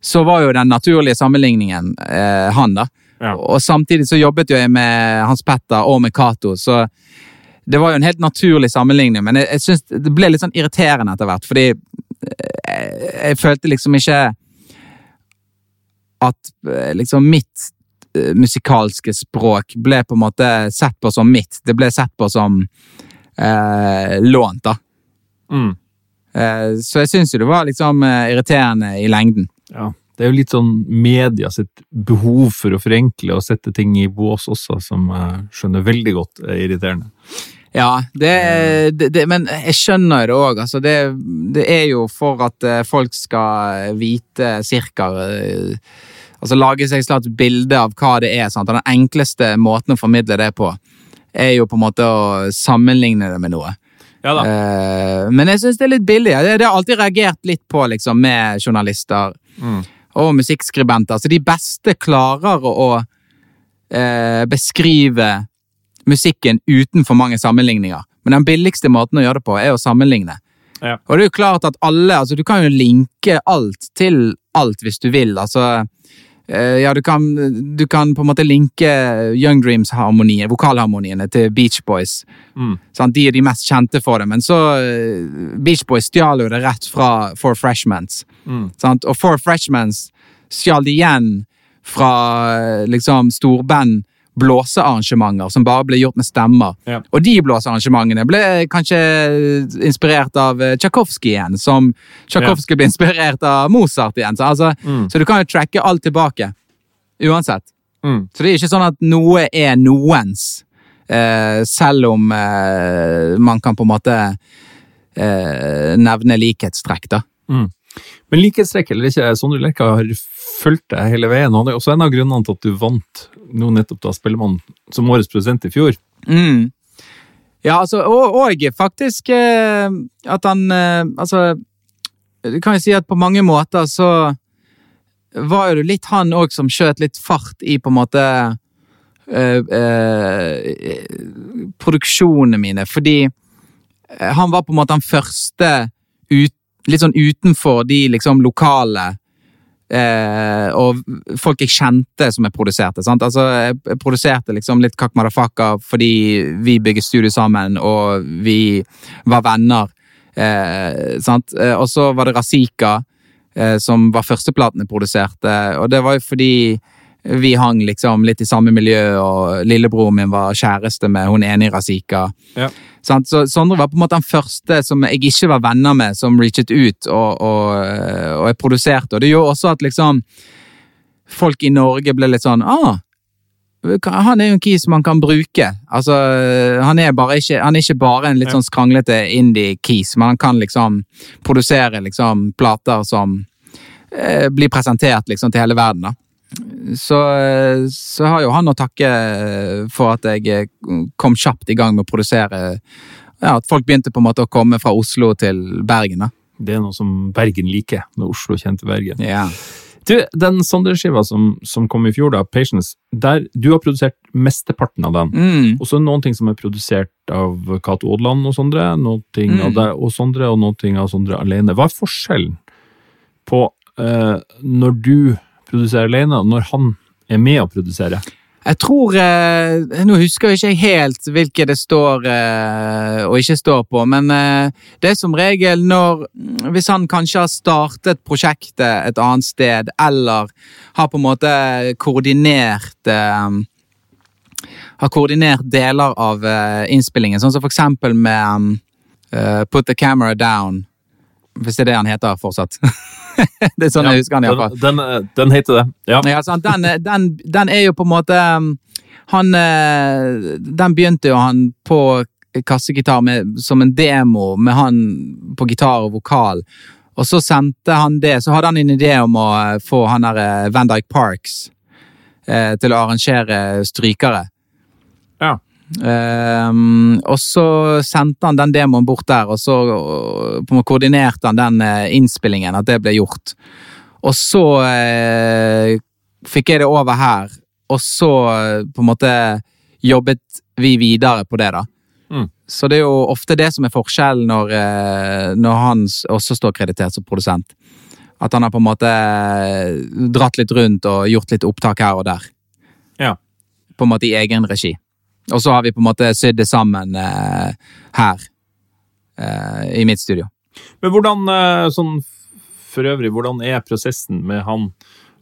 så var jo den naturlige sammenligningen eh, han, da. Ja. Og samtidig så jobbet jo jeg med Hans Petter og med Cato, så det var jo en helt naturlig sammenligning, men jeg, jeg synes det ble litt sånn irriterende etter hvert, fordi eh, jeg, jeg følte liksom ikke at eh, liksom mitt eh, musikalske språk ble på en måte sett på som mitt. Det ble sett på som eh, lånt, da. Mm. Eh, så jeg syns jo det var liksom eh, irriterende i lengden. Ja. Det er jo litt sånn media sitt behov for å forenkle og sette ting i bås også, som jeg skjønner veldig godt er irriterende. Ja, det, det, det men jeg skjønner det òg. Altså det, det er jo for at eh, folk skal vite cirka eh, Altså lage seg et slags bilde av hva det er. Sant? Den enkleste måten å formidle det på, er jo på en måte å sammenligne det med noe. Ja da. Eh, men jeg syns det er litt billig. Det, har alltid reagert litt på liksom, med journalister Mm. og musikkskribenter. Så de beste klarer å, å eh, beskrive musikken uten for mange sammenligninger. Men den billigste måten å gjøre det på, er å sammenligne. Ja. Og det er jo klart at alle altså Du kan jo linke alt til alt hvis du vil. Altså eh, Ja, du kan, du kan på en måte linke Young Dreams-harmonien, vokalharmoniene, til Beach Boys. Mm. Sant? De er de mest kjente for det, men så eh, Beach Boys stjal jo det rett fra Four Freshmans. Mm. Sant? Og Four Freshmans stjal det igjen fra eh, liksom storband blåsearrangementer som bare ble gjort med stemmer. Ja. Og de blåsearrangementene ble kanskje inspirert av Tsjajkovskij Tchaikovsky igjen, som Tchaikovsky ble inspirert av Mozart igjen. Så, altså, Mm. så du kan jo tracke alt tilbake. Uansett. Mm. Så det er ikke sånn at noe er noens, eh, selv om eh, man kan på en måte eh, nevne likhetstrekk, da. Mm. Men likhetstrekk eller ikke, Sondre Lerche har fulgt deg hele veien. og det er også en av grunnene til at du vant nå nettopp da Spellemann som årets produsent i fjor. Mm. Ja, altså, og, og faktisk eh, at han eh, Altså, du kan jo si at på mange måter så var jo litt han òg som skjøt litt fart i på en måte eh, eh, produksjonene mine, fordi eh, Han var på en måte den første ut, litt sånn utenfor de liksom lokale eh, og folk jeg kjente som jeg produserte. sant? Altså, Jeg produserte liksom litt Kak Madafaka fordi vi bygget studio sammen, og vi var venner. Eh, sant? Eh, og så var det Razika, eh, som var førsteplaten jeg produserte, og det var jo fordi vi hang liksom litt i samme miljø, og lillebroren min var kjæreste med hun ene i Razika. Ja. Sant? Så Sondre var på en måte den første som jeg ikke var venner med, som reachet ut, og, og, og jeg produserte. Og det gjorde også at liksom folk i Norge ble litt sånn ah, han er jo en kis man kan bruke. Altså, han er, ikke, han er ikke bare en litt sånn skranglete indie-kis, men han kan liksom produsere liksom plater som eh, blir presentert liksom til hele verden. da. Så, så har jo han å takke for at jeg eh, kom kjapt i gang med å produsere. Ja, At folk begynte på en måte å komme fra Oslo til Bergen. da. Det er noe som Bergen liker, når Oslo kjente Bergen. Ja. Du, Den Sondre-skiva som, som kom i fjor, da, Patience, der du har produsert mesteparten av den. Mm. Og så noen ting som er produsert av Cato Aadland og Sondre, noen ting Mm. av deg og Sondre, og noen ting av Sondre alene. Hva er forskjellen på eh, når du produserer alene, når han er med å produsere? Jeg tror eh, Nå husker jeg ikke helt hvilke det står eh, og ikke står på, men eh, det er som regel når Hvis han kanskje har startet prosjektet et annet sted, eller har på en måte koordinert Har koordinert deler av innspillingen, sånn som for eksempel med Put the Camera Down. Hvis det er det han heter fortsatt. det er sånn jeg husker han iallfall. den, den, eh, den heter det. Ja. Ja, sant? Den, den, den er jo på en måte um, Han eh, Den begynte jo han på kassegitar med, som en demo med han på gitar og vokal. Og så sendte han det, så hadde han en idé om å eh, få han der eh, Van Dyke Parks eh, til å arrangere strykere. Ja. Ehm, og så sendte han den demoen bort der, og så og, måte koordinerte han den uh, innspillingen, at det ble gjort. Og så uh, fikk jeg det over her, og så uh, på en måte jobbet vi videre på det, da. Mm. Så det er jo ofte det som er forskjellen når, eh, når han også står kreditert som produsent. At han har på en måte eh, dratt litt rundt og gjort litt opptak her og der. Ja. På en måte i egen regi. Og så har vi på en måte sydd det sammen eh, her. Eh, I mitt studio. Men hvordan, eh, sånn for øvrig, hvordan er prosessen med han?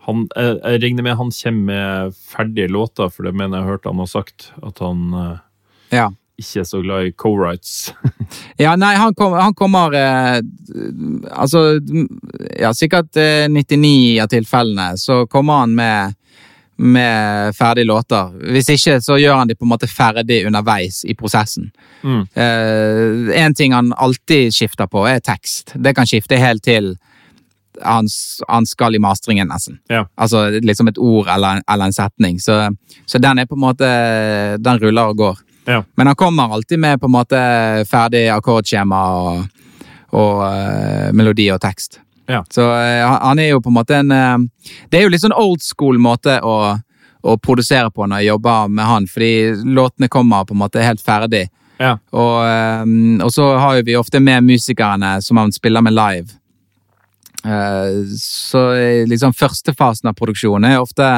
han eh, jeg regner med han kommer med ferdige låter, for det mener jeg har hørt han har sagt, at han eh, Ja. ikke er så glad i co-writes. Ja, nei, han, kom, han kommer eh, Altså, ja, sikkert eh, 99 av tilfellene så kommer han med, med ferdige låter. Hvis ikke, så gjør han de på en måte ferdig underveis i prosessen. Mm. Eh, en ting han alltid skifter på, er tekst. Det kan skifte helt til han, han skal i mastringen, nesten. Ja. Altså liksom et ord eller, eller en setning. Så, så den er på en måte Den ruller og går. Ja. Men han kommer alltid med på en måte ferdig akkordskjema og, og uh, melodi og tekst. Ja. Så eh, han- er jo på en måte en eh, Det er jo litt sånn old school måte å, å produsere på når jeg jobber med han, fordi låtene kommer på en måte helt ferdig. Ja. Og, eh, og så har vi ofte med musikerne som han spiller med live. Så liksom førstefasen av produksjonen er ofte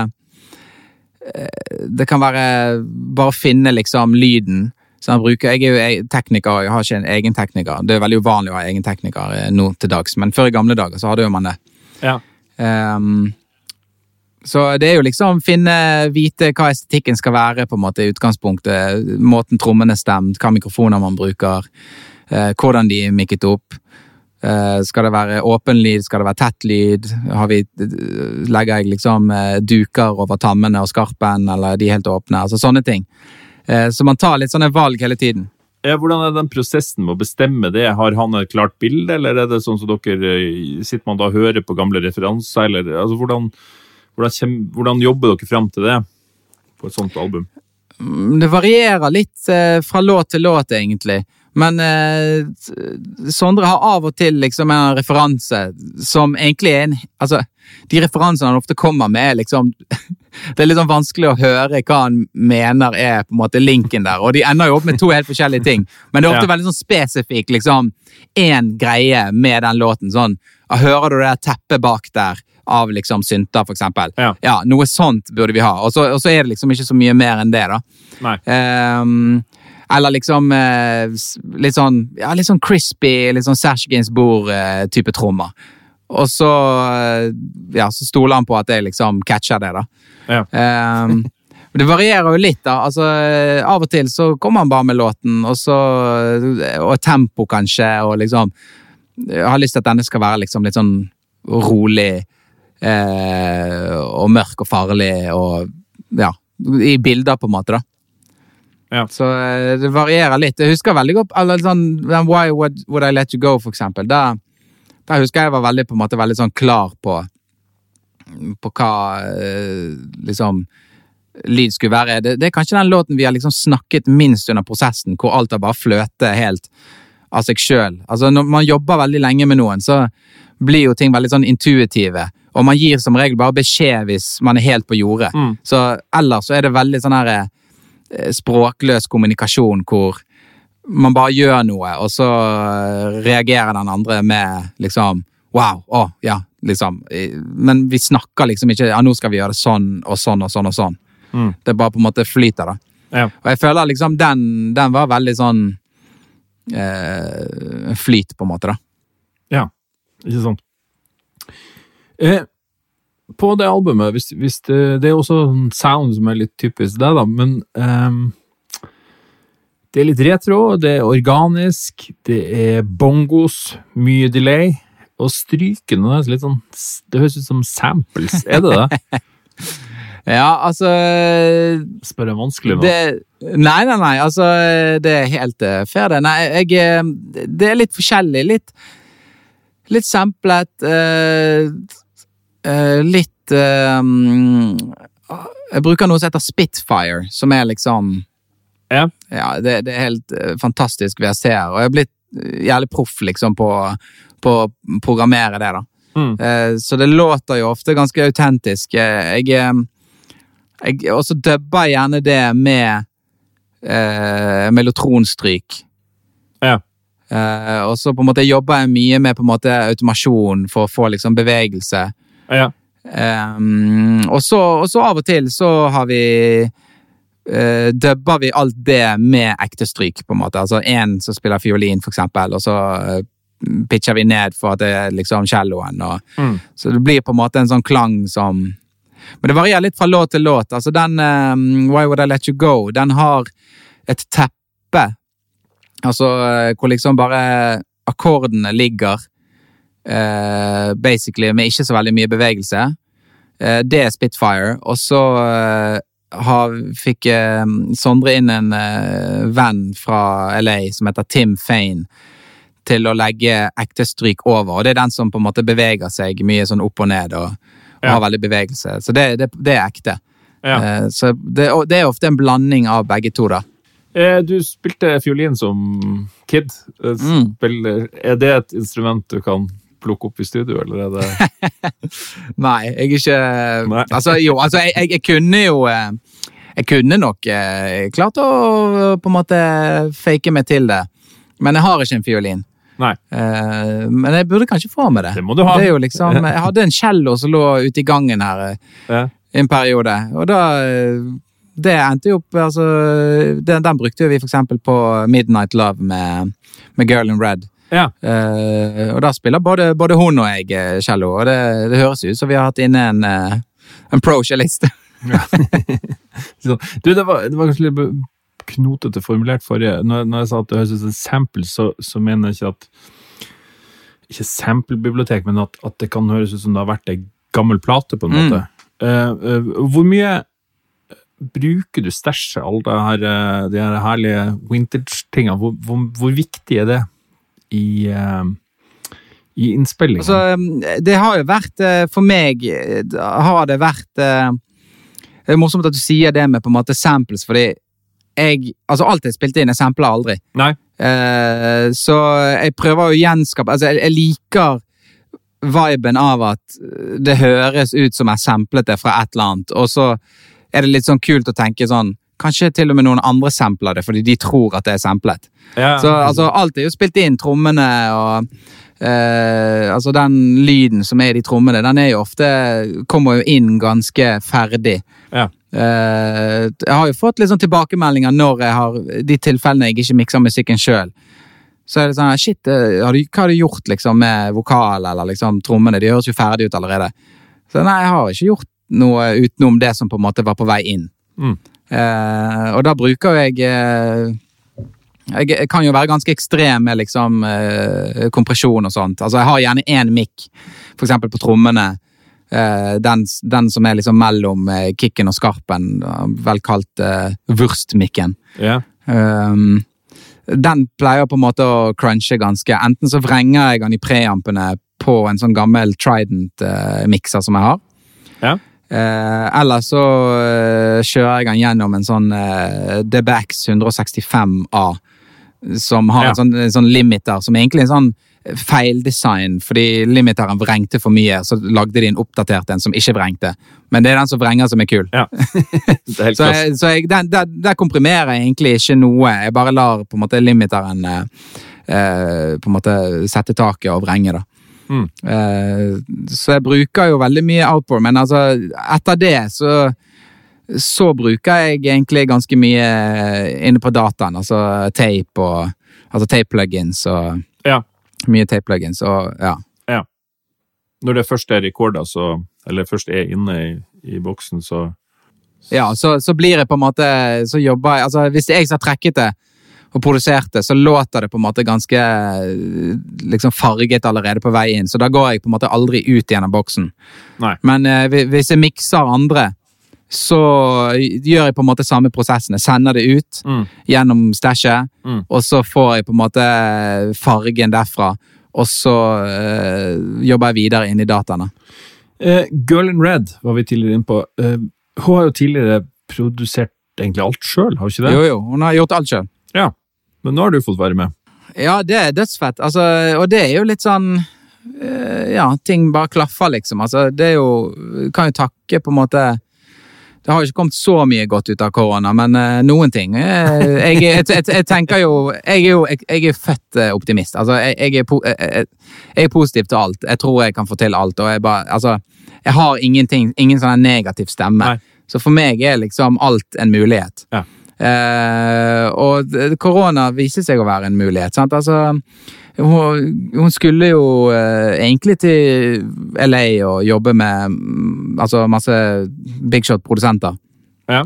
Det kan være bare å finne liksom lyden. Så han bruker, jeg er jo e- tekniker, jeg har ikke en egen tekniker. Det er veldig uvanlig å ha egen tekniker eh, nå til dags, men før i gamle dager så hadde jo man det. Ja. Um, så det er jo liksom finne, vite hva estetikken skal være, på en måte, i utgangspunktet. Måten trommene er stemt, hva mikrofoner man bruker, eh, hvordan de er mikket opp. Eh, skal det være åpen lyd, skal det være tett lyd? Har vi, legger jeg liksom eh, duker over tammene og skarpen, eller er de helt åpne? Altså sånne ting. Eh, så man tar litt sånne valg hele tiden. Ja, hvordan er den prosessen med å bestemme det? Har han et klart bilde, eller er det sånn som dere eh, sitter man da og hører på gamle referanser, eller altså, hvordan, hvordan, hvordan jobber dere fram til det på et sånt album? Mm, Det varierer litt eh, fra låt til låt, egentlig. Men eh, Sondre har av og til liksom en referanse som egentlig er en Altså, de referansene han ofte kommer med, er liksom Det er litt sånn vanskelig å høre hva han mener er på en måte linken der, og de ender jo opp med to helt forskjellige ting. Men det er ofte Ja. veldig sånn spesifikk, liksom én greie med den låten. Sånn, «Ah, hører du det teppet bak der? Av liksom synter, for eksempel. Ja. noe sånt burde vi ha. Og så, er det liksom ikke så mye mer enn det, da. Nei. Ehm, eller liksom eh, litt sånn ja, litt sånn crispy, litt sånn Sash Gainsbourg-type trommer. Og så, eh, ja, så stoler han på at jeg liksom catcher det, da. Ja. Men det varierer jo litt, da. Altså, eh, av og til så kommer han bare med låten, og så Og tempo, kanskje, og liksom Jeg har lyst til at denne skal være liksom litt sånn rolig eh, og mørk og farlig og Ja. I bilder, på en måte, da. Ja. Så eh, det varierer litt. Jeg husker veldig godt eller sånn, den Why would, would I Let You Go, for eksempel. Der, der husker jeg var veldig, på en måte, veldig sånn klar på på hva eh, liksom lyd skulle være. Det, det er kanskje den låten vi har liksom snakket minst under prosessen, hvor alt har bare fløtet helt av seg sjøl. Altså, når man jobber veldig lenge med noen, så blir jo ting veldig sånn intuitive. Og man gir som regel bare beskjed hvis man er helt på jordet. Mm. Så ellers så er det veldig sånn her eh, språkløs kommunikasjon hvor man bare gjør noe, og så eh, reagerer den andre med liksom Wow, å, ja, liksom. Eh, Men vi snakker liksom ikke Ja, nå skal vi gjøre det sånn og sånn og sånn og sånn. Mm. Det bare på en måte flyter, da. Ja. Og jeg føler liksom den, den var veldig sånn eh, Flyt, på en måte, da. Ja, ikke sant. Eh, på det albumet, hvis, hvis det, det er også en sound som er litt typisk deg, da, men um, det er litt retro, det er organisk, det er bongos, mye delay, og strykene er litt sånn Det høres ut som samples. Er det det? Ja, altså Spør jeg vanskelig nå? det, Nei, nei, nei. Altså, det er helt uh, fair, det. Nei, jeg eh, Det er litt forskjellig. Litt Litt samplet. eh, litt eh, Jeg bruker noe som heter Spitfire, som er liksom Ja. Ja, det, det er helt eh, fantastisk VST-er, og jeg er blitt eh, jævlig proff liksom på, på å programmere det, da. Mm. Eh, så det låter jo ofte ganske autentisk. Eh, Jeg, eh, jeg også dubber gjerne det med eh, melotronstryk. Ja. Eh, og så på en måte jobber jeg mye med på en måte automasjon for å få liksom bevegelse. Ja. Um, og, så, og så av og til så har vi uh, Dubber vi alt det med ekte stryk, på en måte. Altså én som spiller fiolin, for eksempel, og så uh, pitcher vi ned for at det er liksom celloen. Og, Mm. Så det blir på en måte en sånn klang som Men det varierer litt fra låt til låt. Altså den um, Why Would I Let You Go, den har et teppe. Altså uh, hvor liksom bare akkordene ligger eh, basically med ikke så veldig mye bevegelse. Uh, det er Spitfire. Og så uh, har, fikk Sondre inn en venn fra LA som heter Tim Fane, til å legge ekte stryk over. Og det er den som på en måte beveger seg mye sånn opp og ned, og, og Ja. har veldig bevegelse. Så det, det, det er ekte. Ja. Så det, det er ofte en blanding av begge to, da. Du spilte fiolin som kid. Mm. Er det et instrument du kan plukke opp i studio, eller er det Nei, jeg er ikke Nei. Altså, jo, altså, jeg, jeg, jeg kunne jo eh, Jeg kunne nok eh, klart å på en måte fake meg til det, men jeg har ikke en fiolin. Nei. Uh, men jeg burde kanskje få med det. Det må du ha. Det er jo liksom, jeg hadde en cello som lå ute i gangen her eh, Ja. en periode, og da Det endte jo opp altså, den, den brukte vi eksempel på Midnight Love med, med Girl in Red. Ja. Uh, og da spiller både, både hun og jeg eh, cello, og det, det høres ut som vi har hatt inne en, eh, en pro-cellist. ja. Du, det var, det var kanskje litt knotete formulert forrige. Når, når jeg sa at det høres ut som sample, så, så mener jeg ikke at Ikke sample-bibliotek, men at, at det kan høres ut som det har vært ei gammel plate, på en Mm. måte. uh, eh, hvor mye bruker du stæsjet, alle de her, de her herlige vintage-tinga? Hvor, hvor, hvor viktig er det i, uh, i innspillingen? Altså, det har jo vært eh, For meg eh, har det vært eh, Det er morsomt at du sier det med på en måte samples, fordi jeg Altså, alt jeg spilte inn, jeg sampler aldri. Nei? Uh, så jeg prøver å gjenskape Altså, jeg, jeg liker viben av at det høres ut som jeg samplet det fra et eller annet, og så er det litt sånn kult å tenke sånn Kanskje til og med noen andre sampler det, fordi de tror at det er samplet. Ja. Så altså, alt er jo spilt inn, trommene og eh, Altså, den lyden som er i de trommene, den er jo ofte Kommer jo inn ganske ferdig. Ja. Eh, jeg har jo fått litt sånn tilbakemeldinger når jeg har de tilfellene jeg ikke mikser musikken sjøl. Så er det sånn Shit, eh, har du, hva har du gjort liksom med vokal eller liksom trommene? De høres jo ferdig ut allerede. Så nei, jeg har ikke gjort noe utenom det som på en måte var på vei inn. Mm. Eh, og da bruker jeg eh, jeg, kan jo være ganske ekstrem med liksom eh, kompresjon og sånt. Altså, jeg har gjerne én mic, eksempel på trommene. Eh, den, den som er liksom mellom eh, kicken og skarpen, vel kalt uh, wurstmikken. Ja. Um, den pleier på en måte å crunche ganske. Enten så vrenger jeg den i preampene på en sånn gammel Trident-mikser som jeg har. Ja. Eh, eller så eh, kjører jeg den gjennom en sånn eh, DBX 165A. Som har Ja. en, sånn, en sånn limiter, som egentlig er en sånn feildesign. Fordi limiteren vrengte for mye, så lagde de en oppdatert en som ikke vrengte. Men det er den som vrenger som er kul. ja. Er Så, jeg, så jeg, der, der, der komprimerer jeg egentlig ikke noe. Jeg bare lar på en måte limiteren eh, eh, på en måte sette taket og vrenge, da. Mm. Eh, så jeg bruker jo veldig mye outboard, men altså, etter det så så bruker jeg egentlig ganske mye inne på dataen, altså tape og Altså tape-plugins og Ja. Mye tape-plugins og ja. Når det først er rekorder, så Eller først er inne i, i boksen, så Ja, så, så blir det på en måte Så jobber jeg Altså, hvis jeg som har trekket det og produserte, så låter det på en måte ganske eh, liksom farget allerede på vei inn, så da går jeg på en måte aldri ut gjennom boksen. Nei. Men eh, hvis jeg mikser andre, så gjør jeg på en måte samme prosessen. Jeg sender det ut Mm. gjennom stæsjet, Mm. og så får jeg på en måte fargen derfra, og så eh, jobber jeg videre inn i dataene. Eh, Girl in Red var vi tidligere inne på. Eh, hun har jo tidligere produsert egentlig alt sjøl, har hun ikke det? Jo, jo, hun har gjort alt sjøl. Ja. Men nå har du fått være med. Ja, det er dødsfett. Altså, og det er jo litt sånn eh, Ja, ting bare klaffer, liksom. Altså, det er jo Kan jo takke på en måte Det har jo ikke kommet så mye godt ut av korona, men uh, noen ting. eh, jeg, jeg, jeg, jeg tenker jo Jeg er jo jeg, er født optimist. Altså, er po, jeg er positiv til alt. Jeg tror jeg kan få til alt, og jeg bare Altså, jeg har ingenting Ingen sånn negativ stemme. Nei. Så for meg er liksom alt en mulighet. Ja. Eh, og korona viser seg å være en mulighet. Sant? Altså, hun, hun skulle jo eh, egentlig til LA og jobbe med mm, altså masse big shot-produsenter. Ja.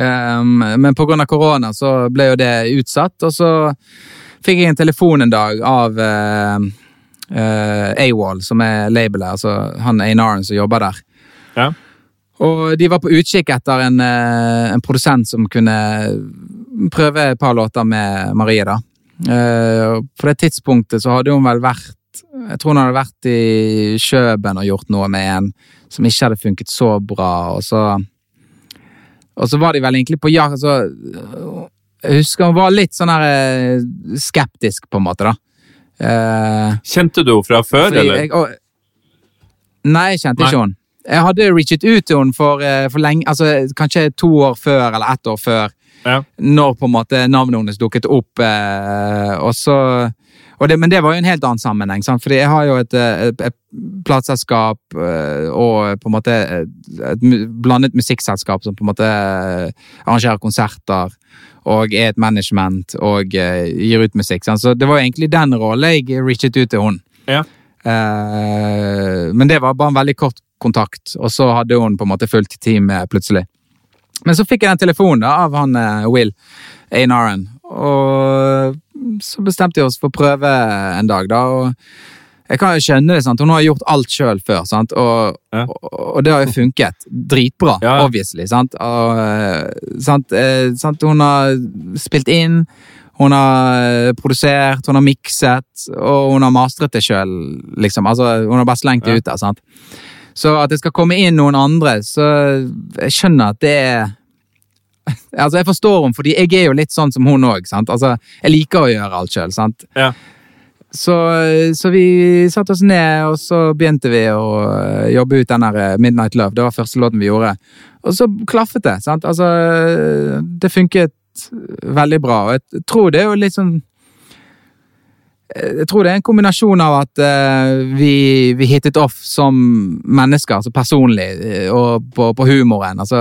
Um, men av korona så ble jo det utsatt, og så fikk jeg en telefon en dag av uh, AWOL, som er labelet, altså han A&R-en som jobber der. Ja. Og de var på utkikk etter en, eh, en produsent som kunne prøve et par låter med Marie, da. Eh, på det tidspunktet så hadde hun vel vært Jeg tror hun hadde vært i Kjøben og gjort noe med en som ikke hadde funket så bra, og så Og så var de vel egentlig på jakt altså, Jeg husker hun var litt sånn her eh, skeptisk, på en måte, da. Kjente du henne fra før, fordi eller? Jeg, og, nei, jeg kjente Nei. ikke henne. Jeg hadde reachet ut til henne for, eh, for lenge, altså kanskje to år før, eller ett år før, Ja. når på en måte navnet hennes dukket opp. Eh, og så, og det, men det var jo en helt annen sammenheng, sant? fordi jeg har jo et, eh, et, et plateselskap og på en måte et, et blandet musikkselskap som på en måte arrangerer konserter og er et management og gir ut musikk. Sant? Så det var jo egentlig den rollen jeg reachet ut til henne. Ja. Eh, men det var bare en veldig kort kontakt, og så hadde hun på en måte fulgt team eh, plutselig. Men så fikk jeg den telefonen av han eh, Will, A&R-en, og så bestemte vi oss for å prøve en dag, da. og jeg kan jo skjønne det, sant? hun har gjort alt sjøl før, sant? Og, Ja. og, og det har jo funket dritbra, Ja. obviously. Sant? Og, eh, sant? eh, sant? Hun har spilt inn, hun har eh, produsert, hun har mikset, og hun har mastret det sjøl, liksom. Altså, hun har bare slengt det Ja. ut der, sant. Så at det skal komme inn noen andre, så jeg skjønner at det er Altså, jeg forstår henne, fordi jeg er jo litt sånn som hun òg. Altså, jeg liker å gjøre alt sjøl. Ja. Så, så vi satte oss ned, og så begynte vi å eh, jobbe ut den der eh, Midnight Love. Det var første låten vi gjorde. Og så klaffet det. sant? Altså, det funket veldig bra. Og jeg tror det er jo litt sånn jeg tror det er en kombinasjon av at uh, vi, vi hittet off som mennesker, altså personlig, og på, på humoren. Altså,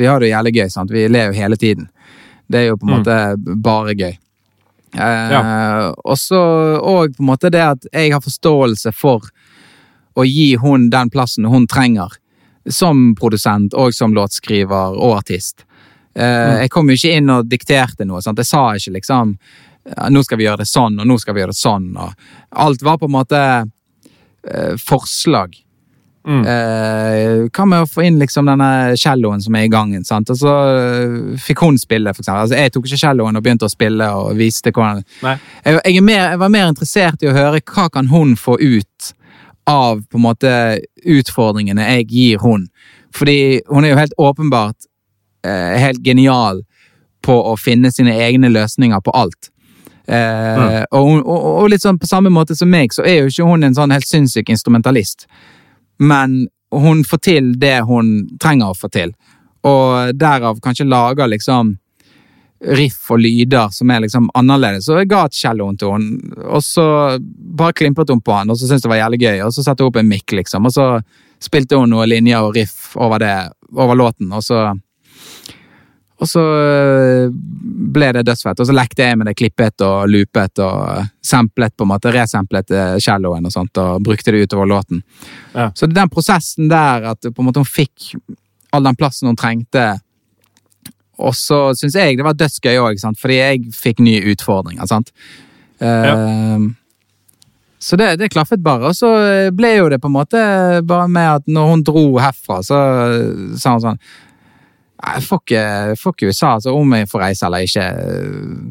vi har det jævlig gøy. sant? Vi ler jo hele tiden. Det er jo på en måte bare gøy. Uh, ja. Og så og på en måte det at jeg har forståelse for å gi hun den plassen hun trenger. Som produsent og som låtskriver og artist. Uh, mm. Jeg kom jo ikke inn og dikterte noe. Sant? Jeg sa ikke liksom nå skal vi gjøre det sånn, og nå skal vi gjøre det sånn. Alt var på en måte eh, forslag. Mm. Eh, hva med å få inn liksom denne celloen som er i gangen? sant? Og så uh, fikk hun spille, for eksempel. Altså, jeg tok ikke celloen og begynte å spille og viste hvordan jeg, jeg, mer, jeg, var mer interessert i å høre hva kan hun få ut av på en måte utfordringene jeg gir hun. Fordi hun er jo helt åpenbart eh, helt genial på å finne sine egne løsninger på alt. Uh, mm. og, og, og, litt sånn på samme måte som meg, så er jo ikke hun en sånn helt sinnssyk instrumentalist men hun får til det hun trenger å få til. Og derav kanskje lager liksom riff og lyder som er liksom annerledes. Så jeg ga et celloen til henne, og så bare klimpet hun på han, og så syntes det var jævlig gøy. Og så satte hun opp en mic, liksom, og så spilte hun noen linjer og riff over det, over låten, og så og så øh, ble det dødsfett. Og så lekte jeg med det klippet og loopet og samplet, på en måte, resamplet øh, celloen og sånt, og brukte det utover låten. Ja. Så den prosessen der, at på en måte hun fikk all den plassen hun trengte Og så syns jeg det var dødsgøy òg, fordi jeg fikk nye utfordringer. sant? Ja. Uh, så det, det, klaffet bare. Og så ble jo det på en måte bare med at når hun dro herfra, så sa hun sånn jeg får ikke, får ikke USA, altså om jeg får reise eller ikke.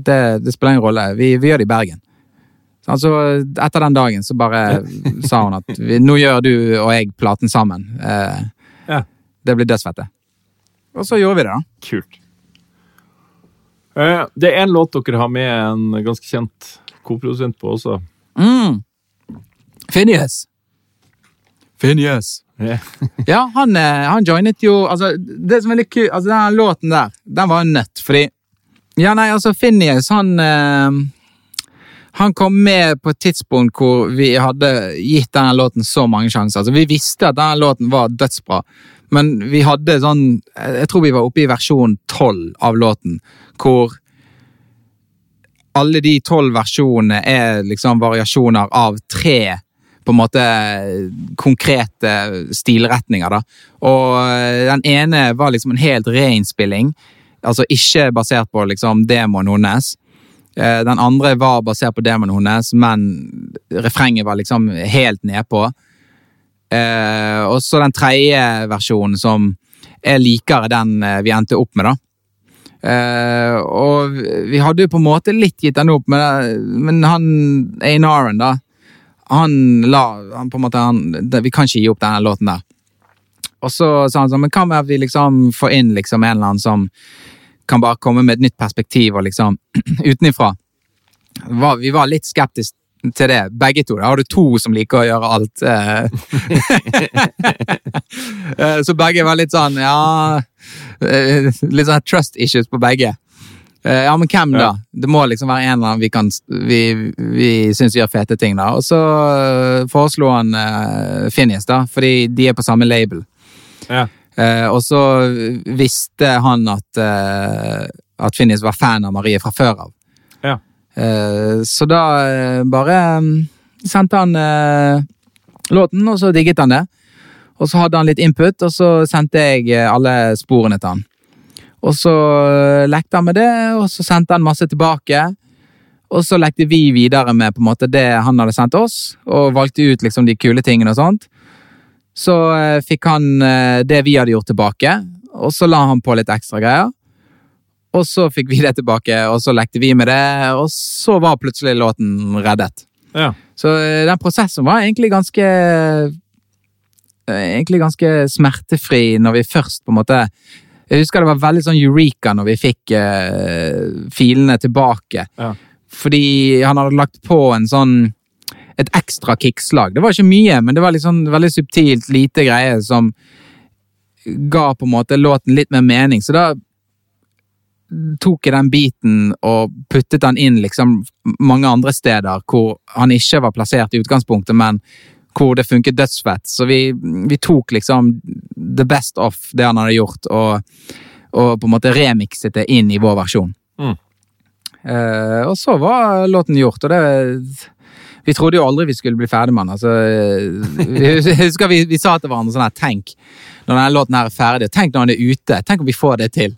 Det, det spiller ingen rolle. Vi, vi, gjør det i Bergen. Altså, etter den dagen så bare sa hun at vi, nå gjør du og jeg platen sammen. Eh, ja. Det blir dødsfette. Og så gjorde vi det, da. Kult. Eh, det er en låt dere har med en ganske kjent koprodusent på også. Mm. Phineas. Phineas ja, han, eh, han joinet jo altså, Det som er litt kult, altså den låten der, den var jo nødt, fordi Ja, nei, altså, Finnies, han eh, Han kom med på et tidspunkt hvor vi hadde gitt denne låten så mange sjanser. Altså, vi visste at denne låten var dødsbra, men vi hadde sånn Jeg tror vi var oppe i versjon tolv av låten, hvor alle de tolv versjonene er liksom variasjoner av tre på en måte konkrete stilretninger. da. Og eh, den ene var liksom en helt reinnspilling, altså ikke basert på liksom demoen hennes. Eh, den andre var basert på demoen hennes, men refrenget var liksom helt nedpå. Eh, og så den tredje versjonen, som er likere den vi endte opp med, da. og vi hadde jo på en måte litt gitt den opp, men, men han Einaren, da han la han på en måte, han, Vi kan ikke gi opp denne låten der. Og så sa han sånn, men hva med vi liksom får inn liksom en eller annen som kan bare komme med et nytt perspektiv og liksom utenifra. Vi var litt skeptiske til det, begge to. Da har du to som liker å gjøre alt. Eh. Eh, så begge var litt sånn, ja eh, Litt sånn trust issues på begge. Eh, ja, men hvem da? Det må liksom være en eller annen vi, kan, vi, vi syns gjør fete ting, da. Og så uh, foreslo han uh, Phineas, da, fordi de er på samme label. Ja. Uh, og så visste han at, uh, at Phineas var fan av Marie fra før av. Ja. så da bare um, sendte han låten, og så digget han det. Og så hadde han litt input, og så sendte jeg alle sporene til han. Og så eh, lekte han med det, og så sendte han masse tilbake. Og så lekte vi videre med på en måte det han hadde sendt oss, og valgte ut liksom de kule tingene og sånt. Så eh, fikk han eh, det vi hadde gjort tilbake, og så la han på litt ekstra greier. Og så fikk vi det tilbake, og så lekte vi med det, og så var plutselig låten reddet. Ja. Så den prosessen var egentlig ganske Egentlig ganske smertefri når vi først på en måte Jeg husker det var veldig sånn eureka når vi fikk uh, filene tilbake. Ja. Fordi han hadde lagt på en sånn et ekstra kickslag. Det var ikke mye, men det var sånn veldig subtilt, lite greie som ga på en måte låten litt mer mening. Så da tok jeg den biten og puttet den inn liksom mange andre steder hvor han ikke var plassert i utgangspunktet, men hvor det funket dødsfett. Så vi, vi tok liksom the best of det han hadde gjort, og, og på en måte remikset det inn i vår versjon. Mm. Uh, og så var låten gjort, og det Vi trodde jo aldri vi skulle bli ferdig med den. Altså, vi, husker vi, vi sa til hverandre sånn her Tenk når denne låten her er ferdig, tenk når den er ute. Tenk om vi får det til.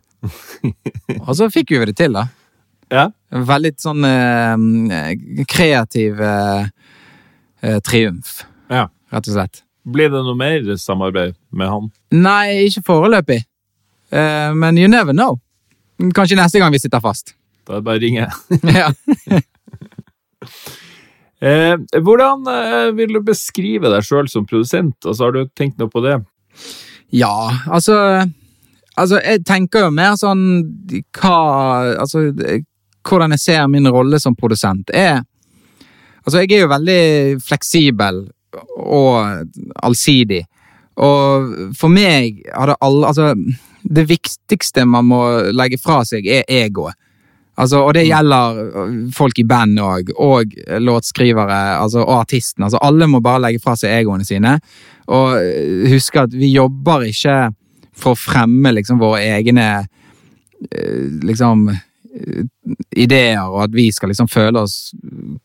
og så fikk vi det til, da. Ja. Veldig sånn uh, kreativ eh, eh, triumf, ja. rett og slett. Blir det noe mer samarbeid med han? Nei, ikke foreløpig. Uh, men you never know. Kanskje neste gang vi sitter fast. Da er det bare å ringe. ja. Eh, hvordan eh, vil du beskrive deg sjøl som produsent? Altså, har du tenkt noe på det? ja, altså Altså, jeg tenker jo mer sånn hva Altså, hvordan jeg ser min rolle som produsent, Jeg, Altså, jeg er jo veldig fleksibel og allsidig. Og for meg har det alle Altså, det viktigste man må legge fra seg, er egoet. Altså, og det gjelder folk i band òg, og låtskrivere altså, og artisten. Altså, alle må bare legge fra seg egoene sine. Og huske at vi jobber ikke for å fremme liksom, våre egne eh, liksom ideer, og at vi skal liksom føle oss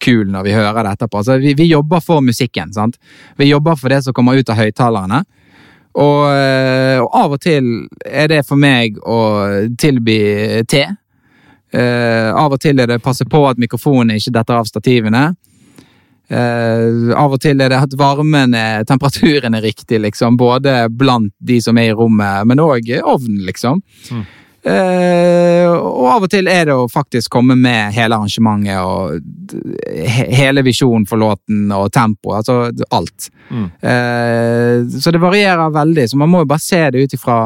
kule når vi hører det etterpå. Altså, vi, vi jobber for musikken. sant? Vi jobber for det som kommer ut av høyttalerne. Og, eh, og av og til er det for meg å tilby te. Uh, av og til er det passe på at mikrofonen ikke detter av stativene. Uh, av og til er det at varmen er, temperaturen er riktig, liksom. Både blant de som er i rommet, men òg ovnen, liksom. Mm. Eh, og av og til er det å faktisk komme med hele arrangementet og he hele visjonen for låten og tempoet. Altså alt. Mm. Eh, så det varierer veldig, så man må jo bare se det ut ifra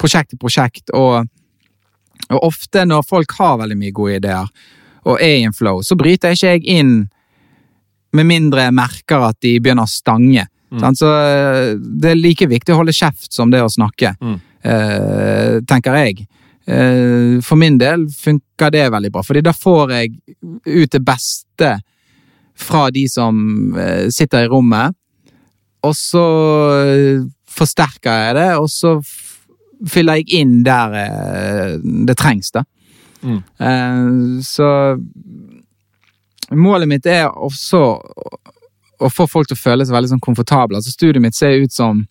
prosjekt til prosjekt. Og, og ofte når folk har veldig mye gode ideer og er i en flow, så bryter ikke jeg inn med mindre jeg merker at de begynner å stange. Mm. Så eh, det er like viktig å holde kjeft som det å snakke, Mm. eh, tenker jeg. Eh, for min del funker det veldig bra, fordi da får jeg ut det beste fra de som eh, sitter i rommet, og så eh, forsterker jeg det, og så fyller jeg inn der det trengs, da. Mm. Så målet mitt er også å få folk til å føle seg veldig sånn komfortable. Altså, studiet mitt ser ut som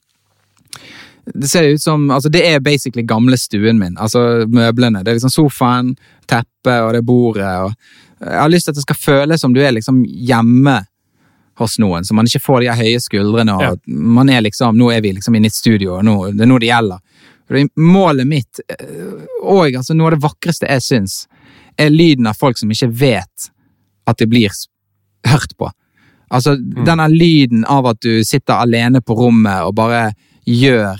det ser ut som, altså det er basically gamle stuen min, altså møblene. Det er liksom sofaen, teppet og det bordet. Og jeg har lyst til at det skal føles som du er liksom hjemme hos noen, så man ikke får de høye skuldrene. og Ja. man er liksom, Nå er vi liksom inne i et studio, og nå, det er nå det gjelder. Målet mitt, eh, og altså noe av det vakreste jeg syns, er lyden av folk som ikke vet at de blir hørt på. Altså denne lyden av at du sitter alene på rommet og bare gjør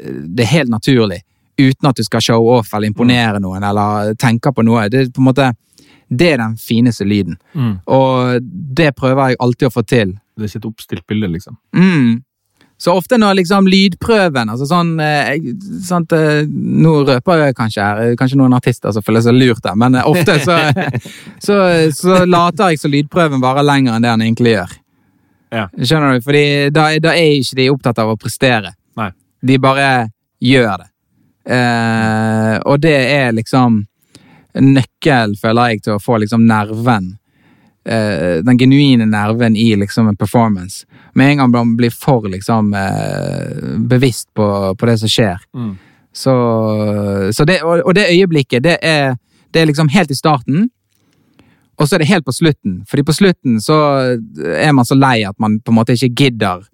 eh, er helt naturlig, uten at du skal show off eller imponere noen eller tenke på noe. Det er på en måte det er den fineste lyden. Mm. Og det prøver jeg alltid å få til. Det er ikke et oppstilt bilde, liksom. Mm. Så ofte når liksom lydprøven altså sånn, jeg, sant, eh, Nå røper jeg kanskje her, kanskje noen artister som føler seg lurt der, men eh, ofte så, så, så later jeg så lydprøven varer lenger enn det han egentlig gjør. Ja. Skjønner du? Fordi da, da er ikke de opptatt av å prestere. Nei. De bare gjør det. Eh, og det er liksom nøkkel, føler jeg, til å få liksom nerven. eh, den genuine nerven i liksom en performance. Med en gang man blir for liksom eh, bevisst på, på det som skjer. Mm. Så, så det, og, og det øyeblikket, det er, det er liksom helt i starten. Og så er det helt på slutten. Fordi på slutten så er man så lei at man på en måte ikke gidder.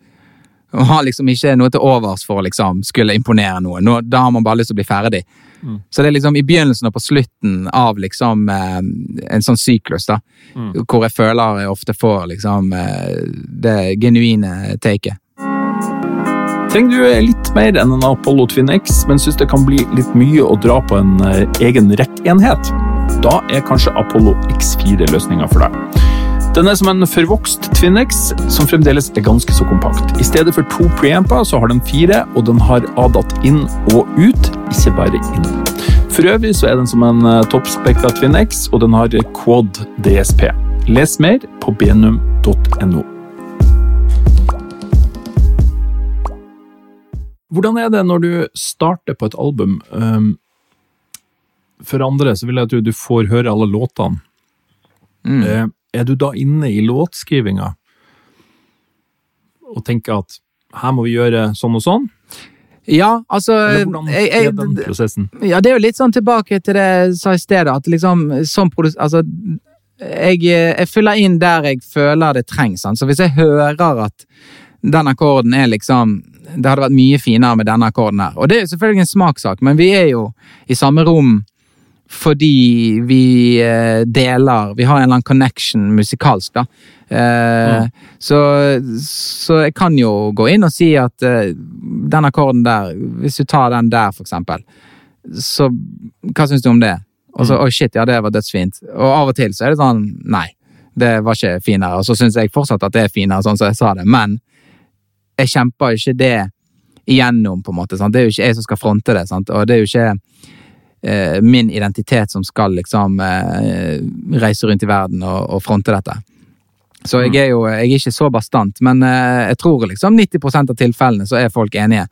Og har liksom ikke noe til overs for å liksom skulle imponere noen. Nå, da har man bare lyst til å bli ferdig. Mm. Så det er liksom i begynnelsen og på slutten av liksom eh, en sånn syklus, da. Mm. Hvor jeg føler jeg ofte får liksom eh, det genuine taket. Trenger du litt mer enn en Apollo Twin X, men syns det kan bli litt mye å dra på en eh, egen rekkenhet? Da er kanskje Apollo X4 løsninga for deg. Den er som en forvokst Twinex, som fremdeles er ganske så kompakt. I stedet for to preamper, så har den fire, og den har ADAT inn og ut, ikke bare inn. For øvrig så er den som en eh, toppspekka Twin og den har quad DSP. Les mer på benum.no. Hvordan er det når du starter på et album? Um, for andre så vil jeg at du, du får høre alle låtene. Mm. Er du da inne i låtskrivinga og tenker at her må vi gjøre sånn og sånn? Ja, altså Eller hvordan er den prosessen? Ja, det er jo litt sånn tilbake til det jeg sa i stedet, at liksom som produs... Altså, jeg, jeg fyller inn der jeg føler det trengs. sånn. Så hvis jeg hører at den akkorden er liksom Det hadde vært mye finere med denne akkorden her. Og det er jo selvfølgelig en smakssak, men vi er jo i samme rom fordi vi eh, deler Vi har en eller annen connection musikalsk, da. Eh, så, så jeg kan jo gå inn og si at eh, den akkorden der, hvis du tar den der, for eksempel, så hva syns du om det? Og så, oh shit, ja, det var dødsfint. Og av og til så er det sånn, nei, det var ikke finere. Og så syns jeg fortsatt at det er finere, sånn som jeg sa det. Men jeg kjemper ikke det igjennom, på en måte. Sant? Det er jo ikke jeg som skal fronte det, sant? og det er jo ikke eh, min identitet som skal liksom eh, reise rundt i verden og, og fronte dette. Så jeg er jo jeg er ikke så bastant, men eh, jeg tror liksom 90% av tilfellene så er folk enige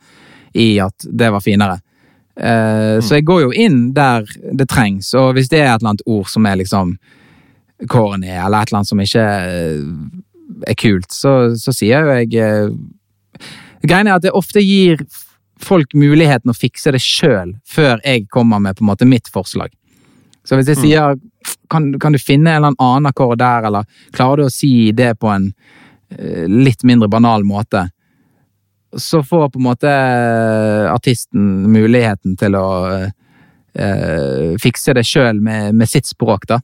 i at det var finere. Eh, Så jeg går jo inn der det trengs, og hvis det er et eller annet ord som er liksom corny, eller et eller annet som ikke eh, er kult, så, så sier jo jeg eh, Greien er at det ofte gir folk muligheten å fikse det sjøl, før jeg kommer med på en måte mitt forslag. Så hvis jeg sier kan, kan du finne en eller annen akkord der, eller klarer du å si det på en eh, litt mindre banal måte, så får på en måte artisten muligheten til å eh, fikse det sjøl med, med sitt språk, da.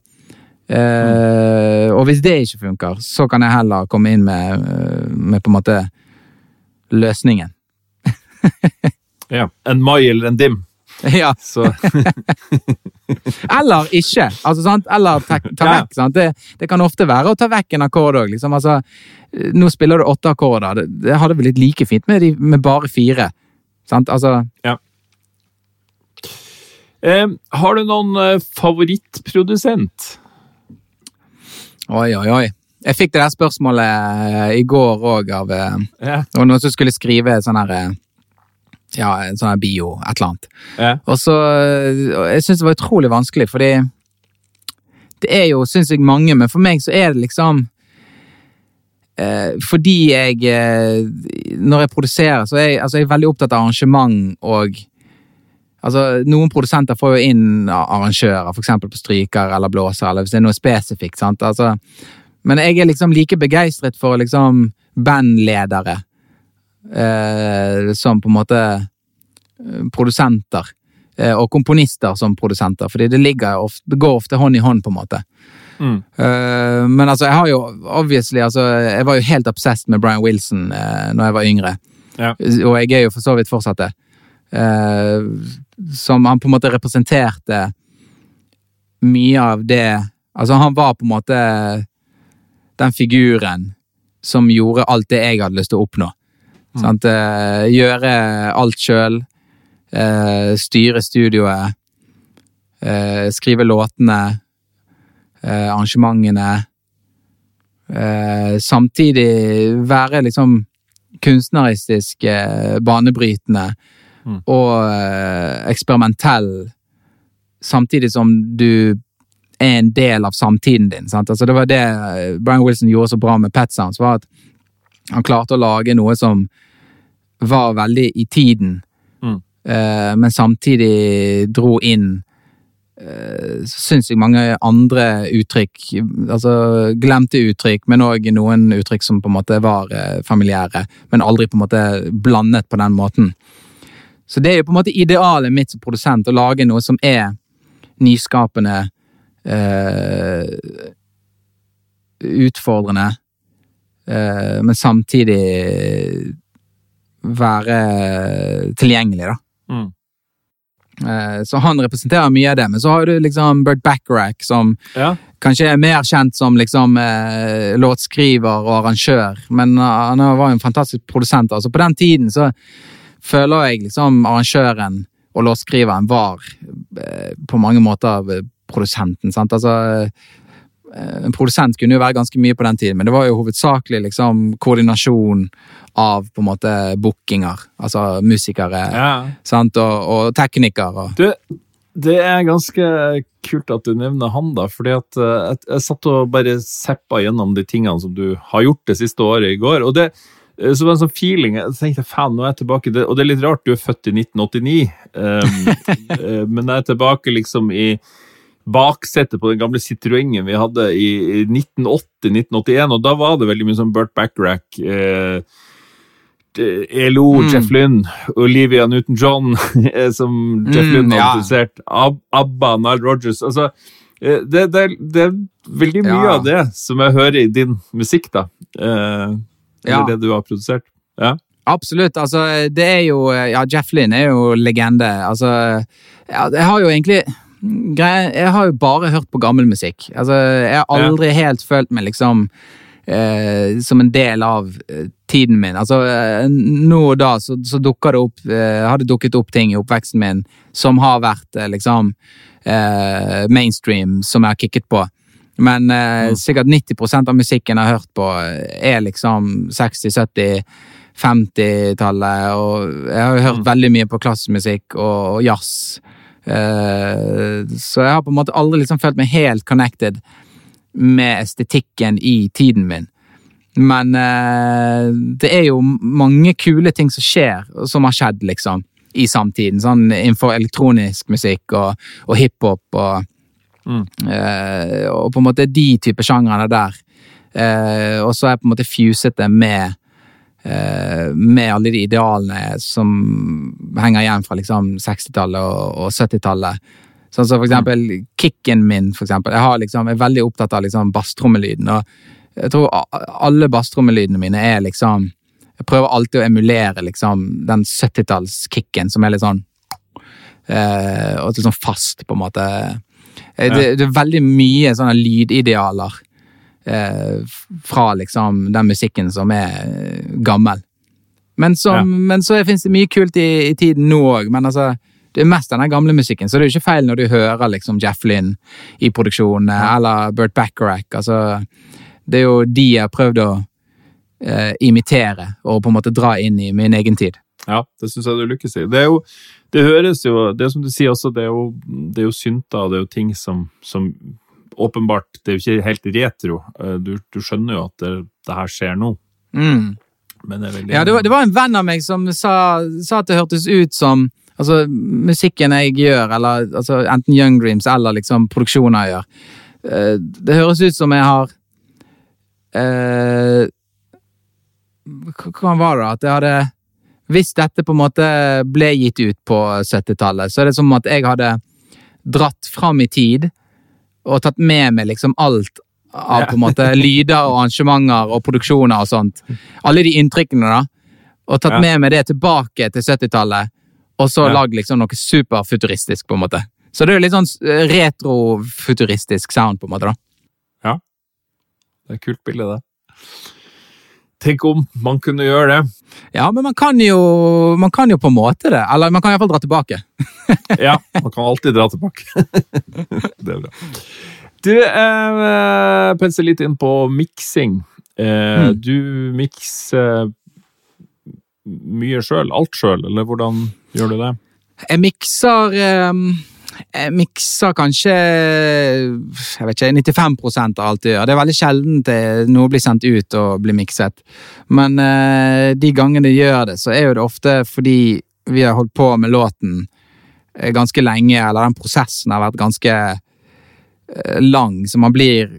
Eh, Og hvis det ikke funker, så kan jeg heller komme inn med, eh, med på en måte løsningen. Ja. En mai eller en dim. ja, Så Eller ikke. Altså, sant? Eller ta, ta Ja. vekk. Sant? Det, det kan ofte være å ta vekk en akkord òg. Liksom. Altså, nå spiller du åtte akkorder. Det, det hadde blitt like fint med, de, med bare fire. Sant? Altså, eh, Har du noen eh, favorittprodusent? oi, oi, oi. Jeg fikk det der spørsmålet eh, i går òg av eh, Ja. Noen som skulle skrive sånn her eh, Ja, en sånn bio, et eller annet. Ja. Og så og Jeg syns det var utrolig vanskelig, fordi det er jo sinnssykt mange, men for meg så er det liksom eh, Fordi jeg eh, Når jeg produserer, så er jeg, altså, jeg er veldig opptatt av arrangement og Altså, Noen produsenter får jo inn arrangører, f.eks. på stryker eller blåser, eller hvis det er noe spesifikt. sant? Altså, men jeg er liksom like begeistret for liksom bandledere eh, som på en måte eh, produsenter. Eh, og komponister som produsenter, fordi det, ofte, det går ofte hånd i hånd, på en måte. Mm. Eh, men altså, jeg har jo obviously altså, Jeg var jo helt obsessed med Brian Wilson uh, når jeg var yngre. Ja. Og jeg er jo for så vidt fortsatt det. Eh, som han på en måte representerte mye av det Altså, han var på en måte den figuren som gjorde alt det jeg hadde lyst til å oppnå. Eh, gjøre alt sjøl. Eh, styre studioet. Eh, skrive låtene. Arrangementene. Samtidig være liksom kunstneristisk banebrytende Mm. og eksperimentell, samtidig som du er en del av samtiden din. Altså, det var det Brian Wilson gjorde så bra med Pet Sounds, var at han klarte å lage noe som var veldig i tiden, Mm. eh, men samtidig dro inn eh, jeg mange andre uttrykk. Altså glemte uttrykk, men òg noen uttrykk som på en måte var eh, familiære, men aldri på en måte blandet på den måten. Så det er jo på en måte idealet mitt som produsent, å lage noe som er nyskapende, eh, utfordrende, eh, men samtidig være tilgjengelig, da. Mm. Eh, Så han representerer mye av det, men så har du liksom Bert Bacharach, som Ja. kanskje er mer kjent som liksom eh, låtskriver og arrangør, men han var jo en fantastisk produsent. Altså På den tiden så føler jeg liksom arrangøren og låtskriveren var eh, på mange måter eh, produsenten. sant? Altså eh, En produsent kunne jo være ganske mye på den tiden, men det var jo hovedsakelig liksom koordinasjon av på en måte bookinger. Altså musikere Ja. sant? Og, og teknikere. Du, det er ganske kult at du nevner han, da. fordi at eh, jeg, jeg satt og bare seppa gjennom de tingene som du har gjort det siste året i går. og det så det var en sånn feeling, jeg tenkte faen, nå er jeg tilbake, det, og det er litt rart, du er født i 1989, um, eh, men jeg er tilbake liksom i baksetet på den gamle Citroengen vi hadde i, i 1980-1981, og da var det veldig mye sånn Burt Backrack, eh, ELO, Mm. Jeff Lynn, Olivia Newton-John, eh, som Jeff Mm, Lynn har ja. produsert, Ab ABBA, Nile Rogers altså, eh, det, det, det er veldig mye Ja. av det som jeg hører i din musikk, da. Eh, eller Ja. det du har produsert. Ja. Absolutt. altså Det er jo Ja, Jeff Lynne er jo legende. Altså ja, Jeg har jo egentlig Jeg har jo bare hørt på gammel musikk. Altså, jeg har aldri helt følt meg liksom eh, som en del av eh, tiden min. Altså, eh, nå og da så, så dukker det opp eh, har det dukket opp ting i oppveksten min som har vært eh, liksom eh, mainstream, som jeg har kicket på. Men eh, sikkert 90% av musikken jeg har hørt på, er liksom 60-, 70-, 50-tallet. Og jeg har hørt veldig mye på klassisk musikk og, og jazz. Eh, så jeg har på en måte aldri liksom følt meg helt connected med estetikken i tiden min. Men eh, det er jo mange kule ting som skjer, som har skjedd, liksom, i samtiden. Sånn innenfor elektronisk musikk og, og hiphop og Mm. eh, Og på en måte de type sjangrene der. Og så har jeg på en måte fuset det med med alle de idealene som henger igjen fra liksom 60-tallet og, og 70-tallet. Sånn som for eksempel kicken min, for eksempel. Jeg, har liksom, jeg er veldig opptatt av liksom basstrommelyden. Og jeg tror alle basstrommelydene mine er liksom Jeg prøver alltid å emulere liksom den 70-tallskicken som er litt sånn eh, Og litt sånn fast, på en måte. Eh, Det, det er veldig mye sånne lydidealer eh, fra liksom den musikken som er eh, gammel. Men, som, Ja. men så finnes det mye kult i, i tiden nå òg. Men altså, det er mest den gamle musikken, så det er jo ikke feil når du hører liksom Jeff Lynne i produksjonen, eller Burt Bacharach. Altså, det er jo de jeg har prøvd å eh, imitere og på en måte dra inn i min egen tid. Ja, det syns jeg du lykkes i. Det er jo Det høres jo Det er som du sier også, det er jo, det er jo synter, og det er jo ting som, som åpenbart Det er jo ikke helt retro. Eh, Du, du skjønner jo at det, det her skjer nå, Mm. men det er veldig Ja, det var, det var en venn av meg som sa, sa at det hørtes ut som altså, musikken jeg gjør, eller altså, enten Young Dreams eller liksom produksjoner jeg gjør. eh, Det høres ut som jeg har eh, Hva var det? At jeg hadde Hvis dette på en måte ble gitt ut på 70-tallet, så er det som at jeg hadde dratt fram i tid og tatt med meg liksom alt av på en måte lyder og arrangementer og produksjoner og sånt. Alle de inntrykkene, da. Og tatt Ja. med meg det tilbake til 70-tallet, og så Ja. lagd liksom noe superfuturistisk, på en måte. Så det er jo litt sånn eh, retrofuturistisk sound, på en måte, da. Ja. Det er et kult bilde, det. Tenk om man kunne gjøre det. Ja, men man kan jo, man kan jo på en måte det. Eller man kan iallfall dra tilbake. Ja, man kan alltid dra tilbake. det er bra. Du, eh, penser litt inn på miksing. Eh, Mm. Du mikser mye sjøl, alt sjøl, eller hvordan gjør du det? Jeg mikser eh, Jeg mikser kanskje jeg vet ikke, 95 av alt jeg gjør. Det er veldig sjelden noe blir sendt ut og blir mikset. Men eh, de gangene jeg gjør det, så er jo det ofte fordi vi har holdt på med låten eh, ganske lenge, eller den prosessen har vært ganske eh, lang, så man blir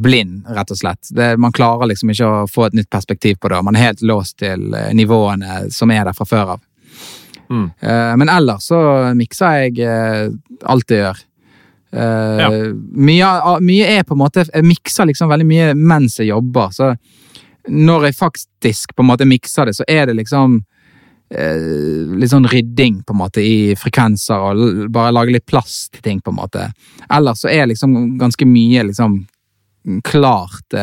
blind, rett og slett. Det, man klarer liksom ikke å få et nytt perspektiv på det, man er helt låst til eh, nivåene som er der fra før av. Mm. Eh, Men ellers så mikser jeg eh, alt jeg gjør. Eh, Ja. mye, mye er på en måte Jeg mikser liksom veldig mye mens jeg jobber, så når jeg faktisk på en måte mikser det, så er det liksom litt sånn rydding på en måte i frekvenser, og bare lage litt plass til ting, på en måte. Ellers så er liksom ganske mye liksom klart.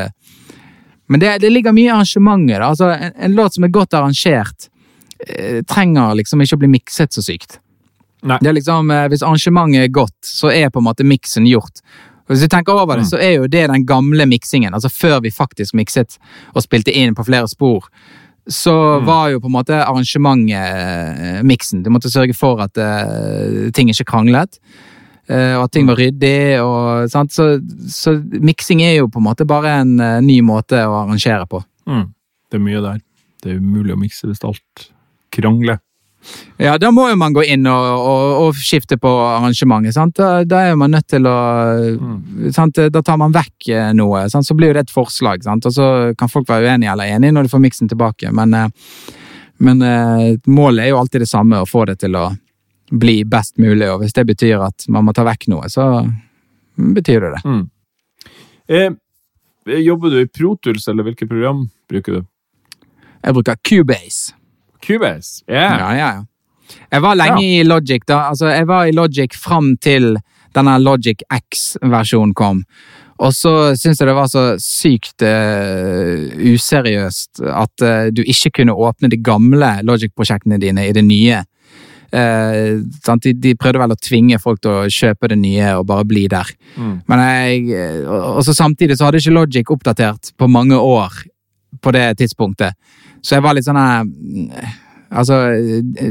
Men det, det ligger mye i det. Altså, en, en låt som er godt arrangert, trenger liksom ikke å bli mikset så sykt. Nei. Det er liksom, eh, Hvis arrangementet er godt, så er på en måte miksen gjort. Og Hvis du tenker over det, Mm. så er jo det den gamle miksingen. Altså før vi faktisk mikset og spilte inn på flere spor, så Mm. var jo på en måte arrangementet eh, miksen. Du måtte sørge for at eh, ting ikke kranglet. eh, og at ting var ryddig. Og, sant? Så, så miksing er jo på en måte bare en eh, ny måte å arrangere på. Mm. Det er mye der. Det er umulig å mikse hvis alt krangler. Ja, da må jo man gå inn og, og, og skifte på arrangementet. sant? Da, da er man nødt til å sant? Da tar man vekk eh, noe, sant? så blir jo det et forslag. Sant? Og så kan folk være uenige eller enige når de får miksen tilbake, men, eh, men eh, målet er jo alltid det samme, å få det til å bli best mulig, og hvis det betyr at man må ta vekk noe, så betyr det det. Mm. Eh, jobber du i Protuls, eller hvilket program bruker du? Jeg bruker Cubase. Cubase? Yeah. Ja, ja, ja. Jeg var lenge i Logic, da. Altså, jeg var i Logic fram til denne Logic X-versjonen kom. Og så syns jeg det var så sykt uh, useriøst at uh, du ikke kunne åpne de gamle Logic-prosjektene dine i det nye. Uh? De, de prøvde vel å tvinge folk til å kjøpe det nye og bare bli der. Mm. Men jeg, og, og så samtidig så hadde ikke Logic oppdatert på mange år på det tidspunktet. Så jeg var litt sånn mm, Altså,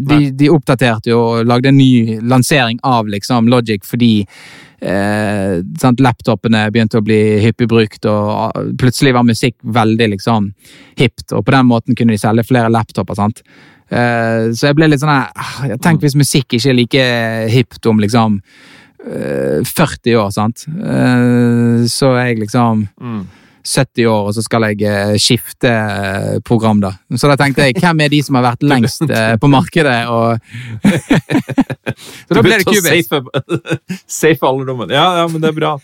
de, de oppdaterte jo og lagde en ny lansering av liksom Logic fordi eh, sant, laptopene begynte å bli hyppig brukt, og ah, plutselig var musikk veldig liksom hipt, og på den måten kunne de selge flere laptoper. sant? Eh, så jeg ble litt sånn her ah, Tenk hvis musikk ikke er like hipt om liksom eh, 40 år, sant? Eh, så jeg liksom Mm. 70 år, og så skal jeg eh, skifte eh, program, da. Så da tenkte jeg, hvem er de som har vært lengst eh, på markedet, og Så da ble det Cubase. Safe, safe alderdommen. Ja, ja, men det er bra.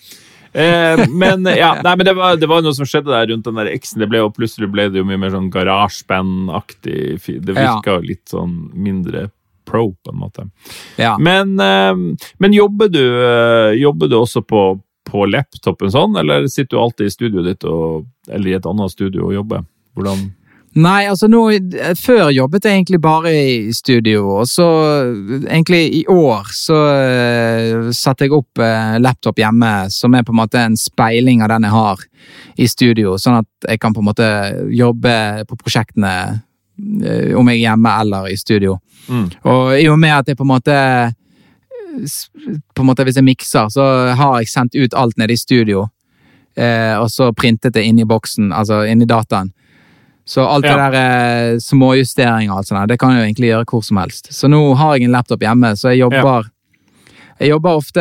Eh, men ja, nei, men det var, det var noe som skjedde der rundt den der X-en. Det ble jo Plutselig ble det jo mye mer sånn garasjeband-aktig. Det virka ja. litt sånn mindre pro, på en måte. Ja. Men, eh, men jobber, du, jobber du også på, på laptopen sånn, eller sitter du alltid i studioet ditt og, eller i et annet studio og jobber? Hvordan Nei, altså nå, før jobbet jeg egentlig bare i studio, og så egentlig i år så uh, satte jeg opp uh, laptop hjemme, som er på en måte en speiling av den jeg har i studio, sånn at jeg kan på en måte jobbe på prosjektene uh, om jeg er hjemme eller i studio. Mm. Og i og med at jeg på en måte på en måte Hvis jeg mikser, så har jeg sendt ut alt nede i studio, eh, og så printet det inn i boksen, altså inn i dataen. Så alt Ja. det der eh, småjusteringer og alt sånt, det kan jeg jo egentlig gjøre hvor som helst. Så nå har jeg en laptop hjemme, så jeg jobber Jeg jobber ofte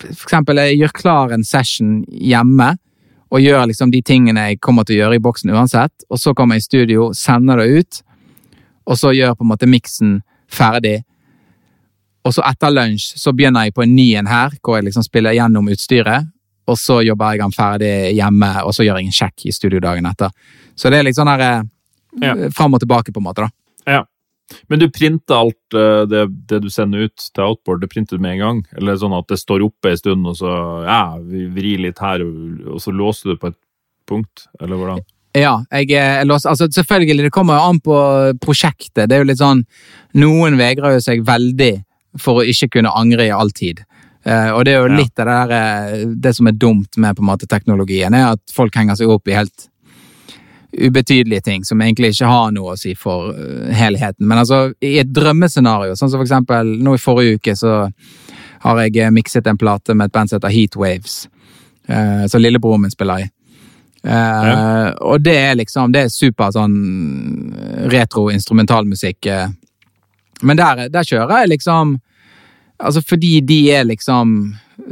For eksempel, jeg gjør klar en session hjemme, og gjør liksom de tingene jeg kommer til å gjøre i boksen uansett, og så kommer jeg i studio, sender det ut, og så gjør på en måte miksen ferdig. Og så etter lunsj så begynner jeg på en ny en her, hvor jeg liksom spiller gjennom utstyret. Og så jobber jeg den ferdig hjemme, og så gjør jeg en sjekk i studiodagen etter. Så det er litt sånn her eh, Ja. fram og tilbake, på en måte, da. Ja. Men du printer alt eh, det, det du sender ut til outboard, det printer du med en gang? Eller sånn at det står oppe en stund, og så ja, vi vrir litt her, og, og så låser du på et punkt? Eller hvordan? Ja, jeg, eh, jeg låser, altså selvfølgelig, det kommer jo an på prosjektet. Det er jo litt sånn Noen vegrer jo seg veldig for å ikke kunne angre i all tid. Eh, og det er jo Ja. litt av det der eh, Det som er dumt med på en måte teknologien, er at folk henger seg opp i helt ubetydelige ting som egentlig ikke har noe å si for eh, helheten. Men altså, i et drømmescenario, sånn som for eksempel nå i forrige uke, så har jeg mikset en plate med et band som heter Heatwaves, eh, som lillebroren min spiller i. Eh, Og det er liksom Det er super sånn retro instrumentalmusikk. eh. Men der, der kjører jeg liksom Altså fordi de er liksom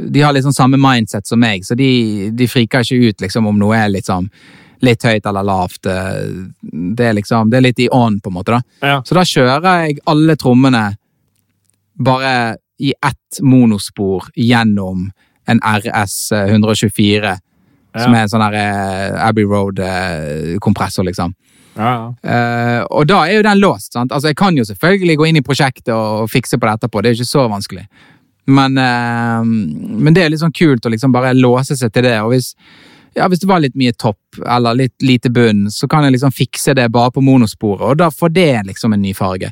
De har liksom samme mindset som meg, så de, de friker ikke ut liksom om noe er liksom litt høyt eller lavt. eh, Det er liksom Det er litt i ånd, på en måte, da. Ja. Så da kjører jeg alle trommene bare i ett monospor gjennom en RS 124. Som er en sånn der eh, Abbey Road-kompressor, liksom. Eh, og da er jo den låst. sant? Altså, Jeg kan jo selvfølgelig gå inn i prosjektet og fikse på det etterpå, det er jo ikke så vanskelig. Men, uh, men det er litt sånn kult å liksom bare låse seg til det. og hvis, ja, hvis det var litt mye topp eller litt lite bunn, så kan jeg liksom fikse det bare på monosporet, og da får det liksom en ny farge.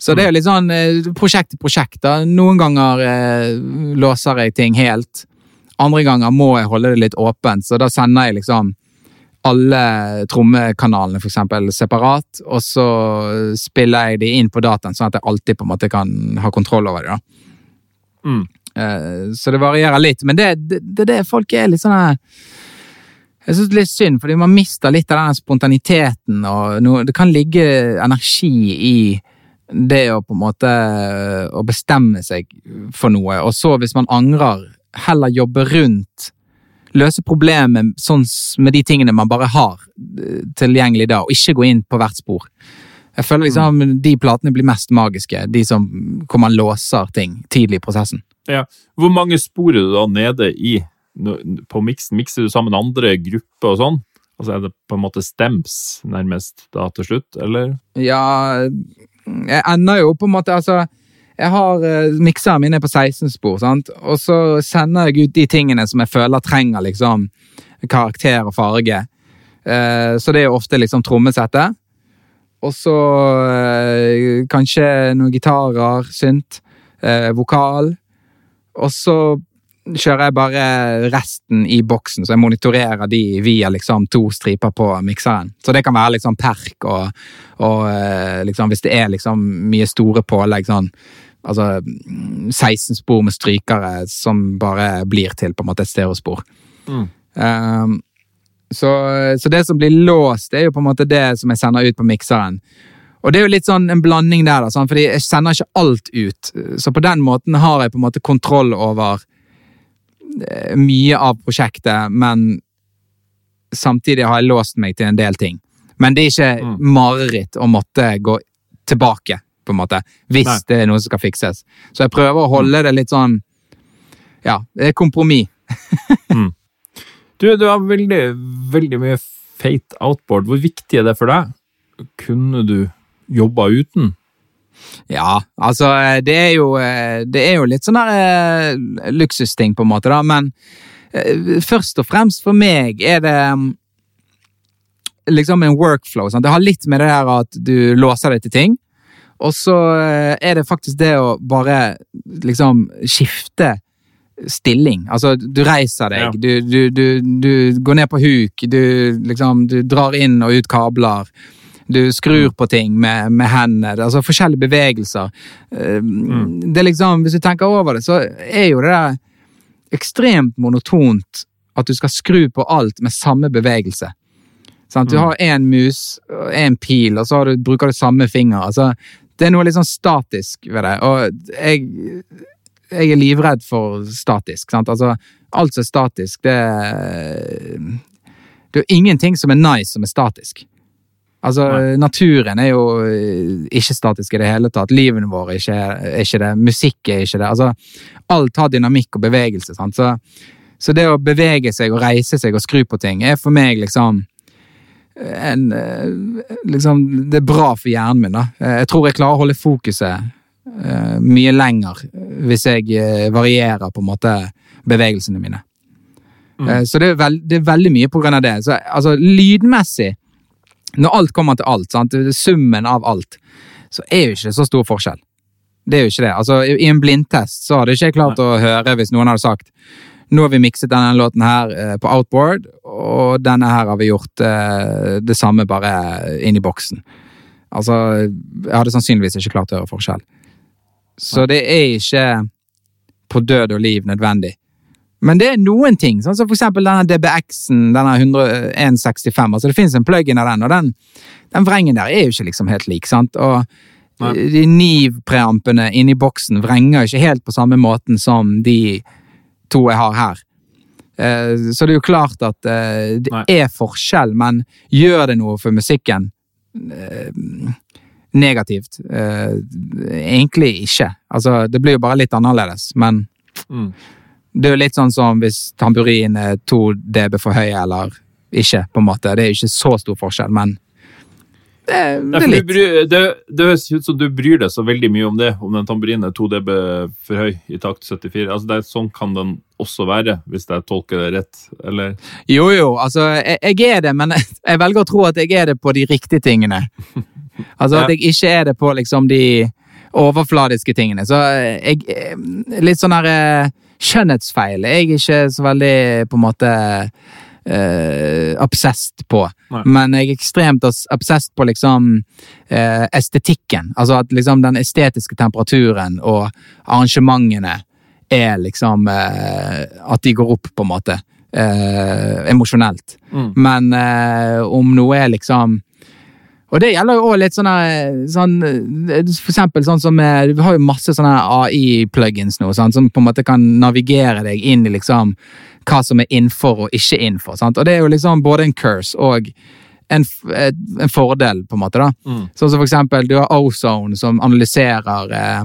Så det er jo litt sånn eh, prosjekt til prosjekt. da. Noen ganger låser jeg ting helt. Andre ganger må jeg holde det litt åpent, så da sender jeg liksom alle trommekanalene for eksempel separat, og så spiller jeg de inn på dataen, sånn at jeg alltid på en måte kan ha kontroll over det. da. Mm. Eh, Så det varierer litt, men det det, det, det folk er litt sånn her Jeg syns det er litt synd, fordi man mister litt av den spontaniteten, og noe, det kan ligge energi i det å på en måte å bestemme seg for noe, og så hvis man angrer, heller jobbe rundt Løse problemet sånn med de tingene man bare har eh, tilgjengelig da, og ikke gå inn på hvert spor. Jeg føler liksom de platene blir mest magiske, de som, hvor man låser ting tidlig i prosessen. Ja. Hvor mange spor er du da nede i på miksen? Mikser du sammen andre grupper og sånn? Altså Er det på en måte stems nærmest da til slutt, eller? Ja, jeg ender jo på en måte Altså, jeg har uh, mikserne mine på 16 spor, sant? og så sender jeg ut de tingene som jeg føler trenger liksom karakter og farge. Uh, så det er jo ofte liksom trommesettet. Og så uh, kanskje noen gitarer, synt, eh, vokal. Og så kjører jeg bare resten i boksen, så jeg monitorerer de via liksom to striper på mikseren. Så det kan være liksom perk og, og eh, liksom hvis det er liksom mye store pålegg sånn Altså mm, 16 spor med strykere som bare blir til på en måte et stereospor. Mm. Um, så, så det som blir låst, det er jo på en måte det som jeg sender ut på mikseren. Og det er jo litt sånn en blanding der, da, fordi jeg sender ikke alt ut. Så på den måten har jeg på en måte kontroll over eh, mye av prosjektet, men samtidig har jeg låst meg til en del ting. Men det er ikke Mm. mareritt å måtte gå tilbake, på en måte, hvis Nei. det er noe som skal fikses. Så jeg prøver å holde det litt sånn Ja, det er kompromiss. Du, du har veldig, veldig mye feit outboard. Hvor viktig er det for deg? Kunne du jobba uten? Ja, altså det er jo, eh, det er jo litt sånn der eh, luksusting, på en måte, da, men eh, først og fremst for meg er det mm, liksom en workflow. Sant? Det har litt med det der at du låser deg til ting, og så eh, er det faktisk det å bare liksom skifte stilling. Altså, du reiser deg, Ja. du, du, du, du går ned på huk, du liksom Du drar inn og ut kabler. Du skrur på ting med, med hendene. Altså forskjellige bevegelser. Eh, Det er liksom, Hvis du tenker over det, så er jo det der ekstremt monotont at du skal skru på alt med samme bevegelse. Sant? Du Mm. har én mus, én pil, og så har du, bruker du samme finger. Altså, det er noe litt sånn statisk ved det. Og jeg, jeg er livredd for statisk. Sant? Altså, alt som er statisk, det Det er jo ingenting som er nice som er statisk. Altså, Nei. naturen er jo eh, ikke statisk i det hele tatt. Livet vårt er er ikke det. Musikk er ikke det. Altså, alt har dynamikk og bevegelse. Sant? Så, så det å bevege seg og reise seg og skru på ting er for meg liksom en, eh, liksom, det er bra for hjernen min. da. Eh, Jeg tror jeg klarer å holde fokuset eh, mye lenger hvis jeg varierer på en måte bevegelsene mine. Mm. Så det er, veld, det er veldig mye på grunn av det. Så, altså, lydmessig, når alt kommer til alt, sant? summen av alt, så er jo ikke så stor forskjell. Det er jo ikke det. Altså, I en blindtest så hadde ikke jeg klart å høre hvis noen hadde sagt nå har vi mikset denne låten her eh, på outboard, og denne her har vi gjort eh, det samme bare inn i boksen. Altså, jeg hadde sannsynligvis ikke klart å høre forskjell. Så det er ikke på død og liv nødvendig. Men det er noen ting, sånn som for eksempel denne DBX-en, denne 165, altså det finnes en plug-in av den, og den, den vrengen der er jo ikke liksom helt lik, sant? Og Nei. de Niv-preampene inni boksen vrenger ikke helt på samme måten som de to jeg har her. Eh, Så det er jo klart at eh, det Nei. er forskjell, men gjør det noe for musikken? Eh, Negativt? Egentlig ikke. Altså, det blir jo bare litt annerledes, men Mm. det er jo litt sånn som hvis tamburin er to dB for høy eller ikke, på en måte. Det er jo ikke så stor forskjell, men det, det litt. bryr- det, det høres ut som du bryr deg så veldig mye om det, om den tamburinen er 2 dB for høy i takt 74. Altså, det er, sånn kan den også være, hvis jeg tolker det rett, eller? Jo, jo, altså, jeg, jeg er det, men jeg velger å tro at jeg er det på de riktige tingene. Altså Ja. at jeg ikke er det på liksom de overfladiske tingene. Så jeg Litt sånn her eh, skjønnhetsfeil. Jeg er ikke så veldig på en måte eh, obsessed på. Nei. Men jeg er ekstremt obsessed på liksom eh, estetikken. Altså at liksom den estetiske temperaturen og arrangementene er liksom eh, At de går opp, på en måte. Eh, emosjonelt. Mm. Men eh, om noe er liksom og det gjelder jo også litt sånne, sånn, eh, for eksempel sånn som eh, Vi har jo masse sånne AI-plugins nå, sånn, som på en måte kan navigere deg inn i liksom hva som er innenfor og ikke innenfor. Sant? Og det er jo liksom både en curse og en, en fordel, på en måte. da. Mm. Sånn som for eksempel, du har Ozone som analyserer eh,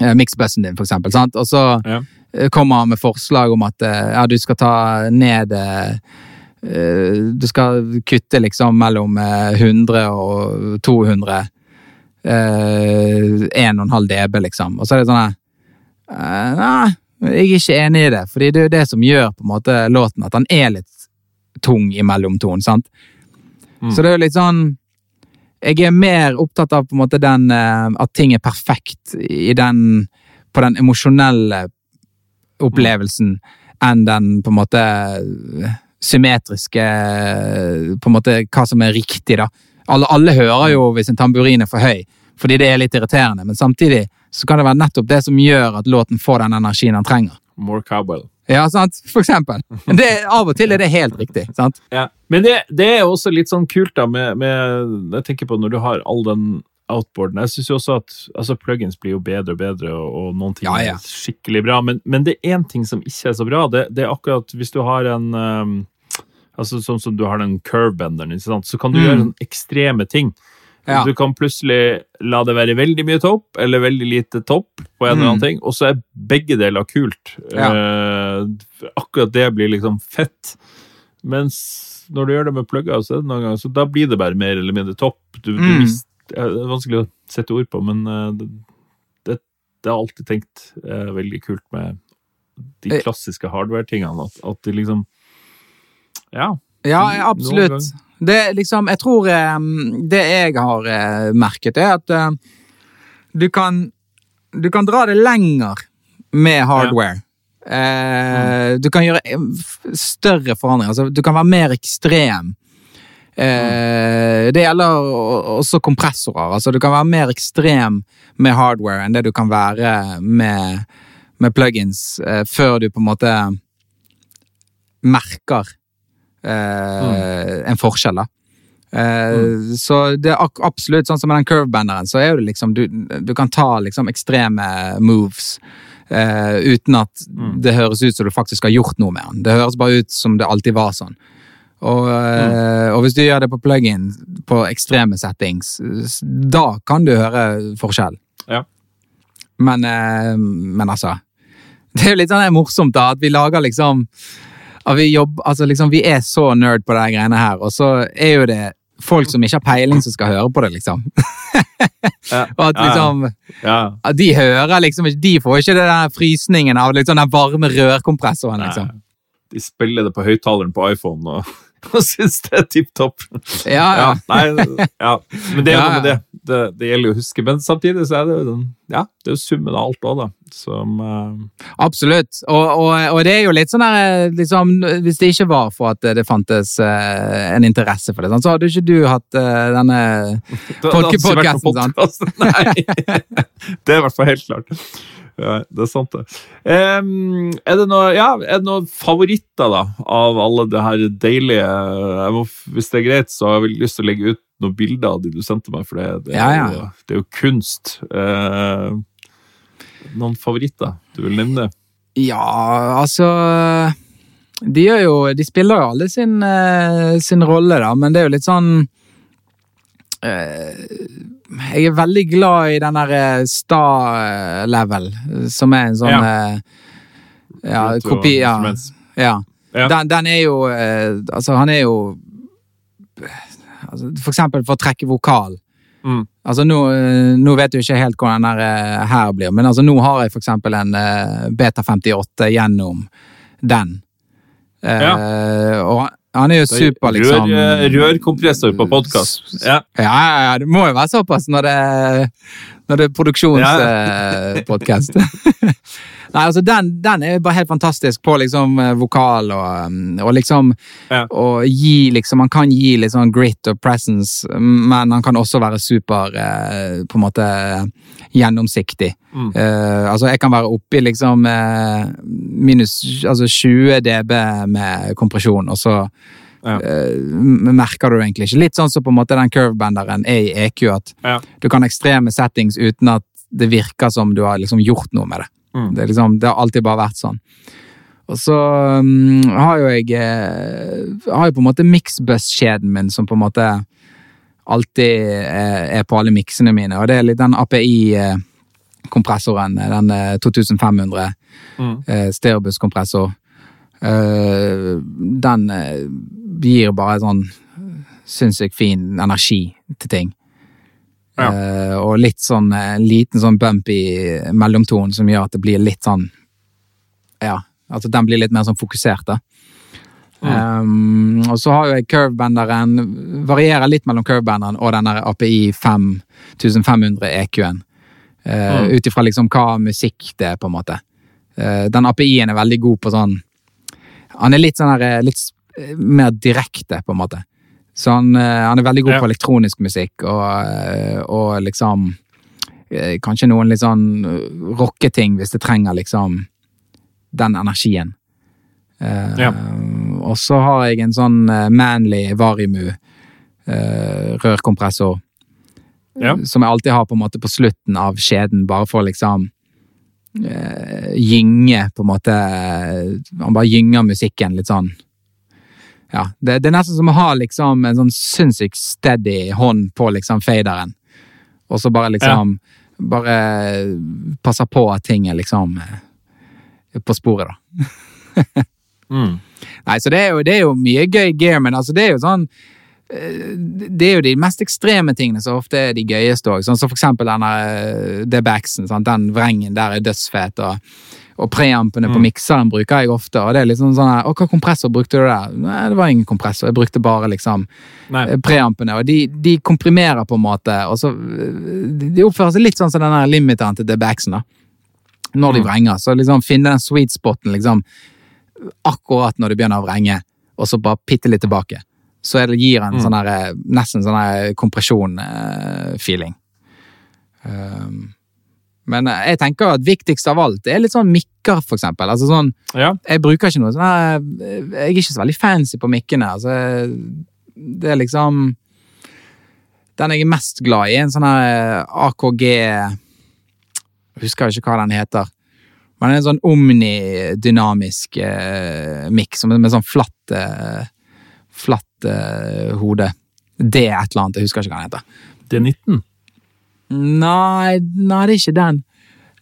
eh, mixbussen din, for eksempel. Sant? Og så Ja. eh, kommer han med forslag om at eh, ja, du skal ta ned eh, eh, Du skal kutte liksom mellom eh, 100 og 200 eh, 1,5 dB, liksom. Og så er det sånn eh, Nei, jeg er ikke enig i det, fordi det er jo det som gjør på en måte låten at den er litt tung i mellomtonen, sant? Mm. Så det er jo litt sånn Jeg er mer opptatt av på en måte den eh, at ting er perfekt i den på den emosjonelle opplevelsen enn den på en måte symmetriske På en måte hva som er riktig, da. Alle, alle hører jo hvis en tamburin er for høy, fordi det er litt irriterende, men samtidig så kan det være nettopp det som gjør at låten får den energien den trenger. More cowbell. Ja, sant? For eksempel. Det, av og til er det helt riktig. sant? Ja. Men det, det er også litt sånn kult da, med, med Jeg tenker på når du har all den outboarden. Jeg syns jo også at altså, plugins blir jo bedre og bedre, og, og noen ting Ja, ja. er skikkelig bra. Men, men det er én ting som ikke er så bra. Det, det er akkurat hvis du har en um, altså Sånn som du har den curve-benderen, så kan du Mm. gjøre sånne ekstreme ting. Ja. Du kan plutselig la det være veldig mye topp, eller veldig lite topp, på en eller annen Mm. ting, og så er begge deler kult. Eh, akkurat det blir liksom fett. Mens når du gjør det med plugger, så, er ganger, så da blir det bare mer eller mindre topp. Du, du Mm. Det er vanskelig å sette ord på, men eh, det, det, det har alltid tenkt er veldig kult med de Eh. klassiske hardware-tingene. At, at de liksom Ja. Ja, absolutt. Det liksom, jeg tror eh, Det jeg har eh, merket, er at eh, du kan Du kan dra det lenger med hardware. Eh, Du kan gjøre eh, større forandringer. Altså, du kan være mer ekstrem. Eh, det gjelder også kompressorer. Altså, du kan være mer ekstrem med hardware enn det du kan være med, med plugins, eh, før du på en måte merker eh, en forskjell, da. Eh, Så det er absolutt sånn som med den curvebenderen, så er det liksom Du, du kan ta liksom ekstreme moves Uh, uten at det høres ut som du faktisk har gjort noe med den. Det høres bare ut som det alltid var sånn. Og, mm. og hvis du gjør det på plug-in på ekstreme settings, da kan du høre forskjell. Ja. Men, eh, men altså Det er jo litt sånn morsomt da, at vi lager liksom at vi, jobb, altså liksom, vi er så nerd på de greiene her, og så er jo det folk som ikke har peiling, som skal høre på det, liksom. Ja. Og at liksom ja. at De hører liksom ikke De får ikke den frysningen av liksom den varme rørkompressoren, liksom. De spiller det på høyttaleren på iPhone og, og syns det er tipp topp. Ja, ja. Ja, nei, ja. Men det er noe med det. det. Det gjelder jo å huske. Men samtidig så er det jo ja, det er jo summen av alt òg, da. Som uh... Absolutt. Og, og, og det er jo litt sånn der liksom, Hvis det ikke var for at det fantes uh, en interesse for det, sånn, så hadde ikke du hatt uh, denne det- det hadde ikke vært Folkepodcasten, noen podcast. Nei! Det er i hvert fall helt klart. Ja, det er sant, det. Um, er, det noe, ja, noen favoritter, da, av alle det her deilige må, Hvis det er greit, så har jeg lyst til å legge ut noen bilder av de du sendte meg, for det, det, Ja, ja. Jo, det er jo kunst. Uh, noen favoritter du vil nevne? Ja, altså De gjør jo De spiller jo alle sin, eh, sin rolle, da, men det er jo litt sånn Jeg er veldig glad i den der sta Star-level, som er en sånn eh, ja, kopi ja, ja. Ja. Den, den er jo eh, Altså, han er jo altså, For eksempel for å trekke vokal. Mm. Altså nå, eh, nå vet du ikke helt hvordan den der eh, her blir, men altså nå har jeg for eksempel en eh, Beta 58 gjennom den. ja, Og han- er jo super, liksom. Rør, eh, rørkompressor på podkast. Ja. Ja, ja, ja, det må jo være såpass når det, når det er produksjonspodkast. Nei, altså den, den er bare helt fantastisk på liksom eh, vokal og, um, og liksom Ja. og gi liksom Han kan gi litt sånn grit og presence, men han kan også være super eh, på en måte gjennomsiktig. Mm. Eh, altså jeg kan være oppi liksom eh, minus altså 20 dB med kompresjon, og så Ja. eh, merker du egentlig ikke. Litt sånn som på en måte den curvebenderen er i EQ, at Ja. du kan ekstreme settings uten at det virker som du har liksom gjort noe med det. Mm. Det, liksom, det har alltid bare vært sånn. Og så um, har jo jeg uh, har jo på en måte mixbus-kjeden min som på en måte alltid uh, er på alle miksene mine, og det er litt den API-kompressoren, den eh, 2500 Mm. stereobuss-kompressor. Eh, den gir bare sånn sinnssykt fin energi til ting. Ja. Uh, og litt sånn en liten sånn bump i mellomtonen som gjør at det blir litt sånn Ja, altså den blir litt mer sånn fokusert, da. Um, og så har jo jeg curvebenderen Varierer litt mellom curvebenderen og den der API 5500 EQ-en. Uh, Mm. Ut ifra liksom hva musikk det er, på en måte. Uh, den API-en er veldig god på sånn Han er litt sånn her, eh, litt eh, mer direkte, på en måte. Så han, eh, han er veldig god Ja. på elektronisk musikk, og, eh, og liksom eh, Kanskje noen litt sånn rocketing, hvis det trenger liksom den energien. Ja. Uh, Og så har jeg en sånn Manly Varimu eh, rørkompressor Ja. som jeg alltid har på en måte på slutten av skjeden, bare for liksom uh, gynge, på en måte Han bare gynger musikken litt sånn. Ja, det, det er nesten som å ha liksom en sånn sinnssykt steady hånd på liksom faderen, og så bare liksom Bare passer på at ting er liksom eh, på sporet, da. Mm. Nei, så det er jo, det er jo mye gøy gear, men altså det er jo sånn eh, det er jo de mest ekstreme tingene som ofte er de gøyeste òg. Sånn som for eksempel denne D-backsen. sant? Den vrengen der er dødsfet. Og, og preampene på Mm. mikseren bruker jeg ofte. Og det er liksom sånn her Å, hva kompressor brukte du der? Nei, det var ingen kompressor. Jeg brukte bare liksom eh, preampene. Og de, de komprimerer på en måte, og så eh, De oppfører seg litt sånn som den limiteren til D-backsen, da. Når de Mm. vrenger. Så liksom finne den sweet spoten liksom akkurat når du begynner å vrenge, og så bare bitte litt tilbake. Så det, gir en Mm. sånn her, nesten sånn kompresjon-feeling. Um, men eh, jeg tenker at viktigst av alt er litt sånn mikker, for eksempel. Altså sånn, Ja. jeg bruker ikke noe sånn Jeg er ikke så veldig fancy på mikkene. Altså, det er liksom Den jeg er mest glad i, en sånn her AKG Jeg husker ikke hva den heter. Men det er en sånn omnidynamisk eh, mikk med sånn flatt eh, Flatt eh, hode. Det er et eller annet, jeg husker ikke hva den heter. D19. Nei, nei, det er ikke den.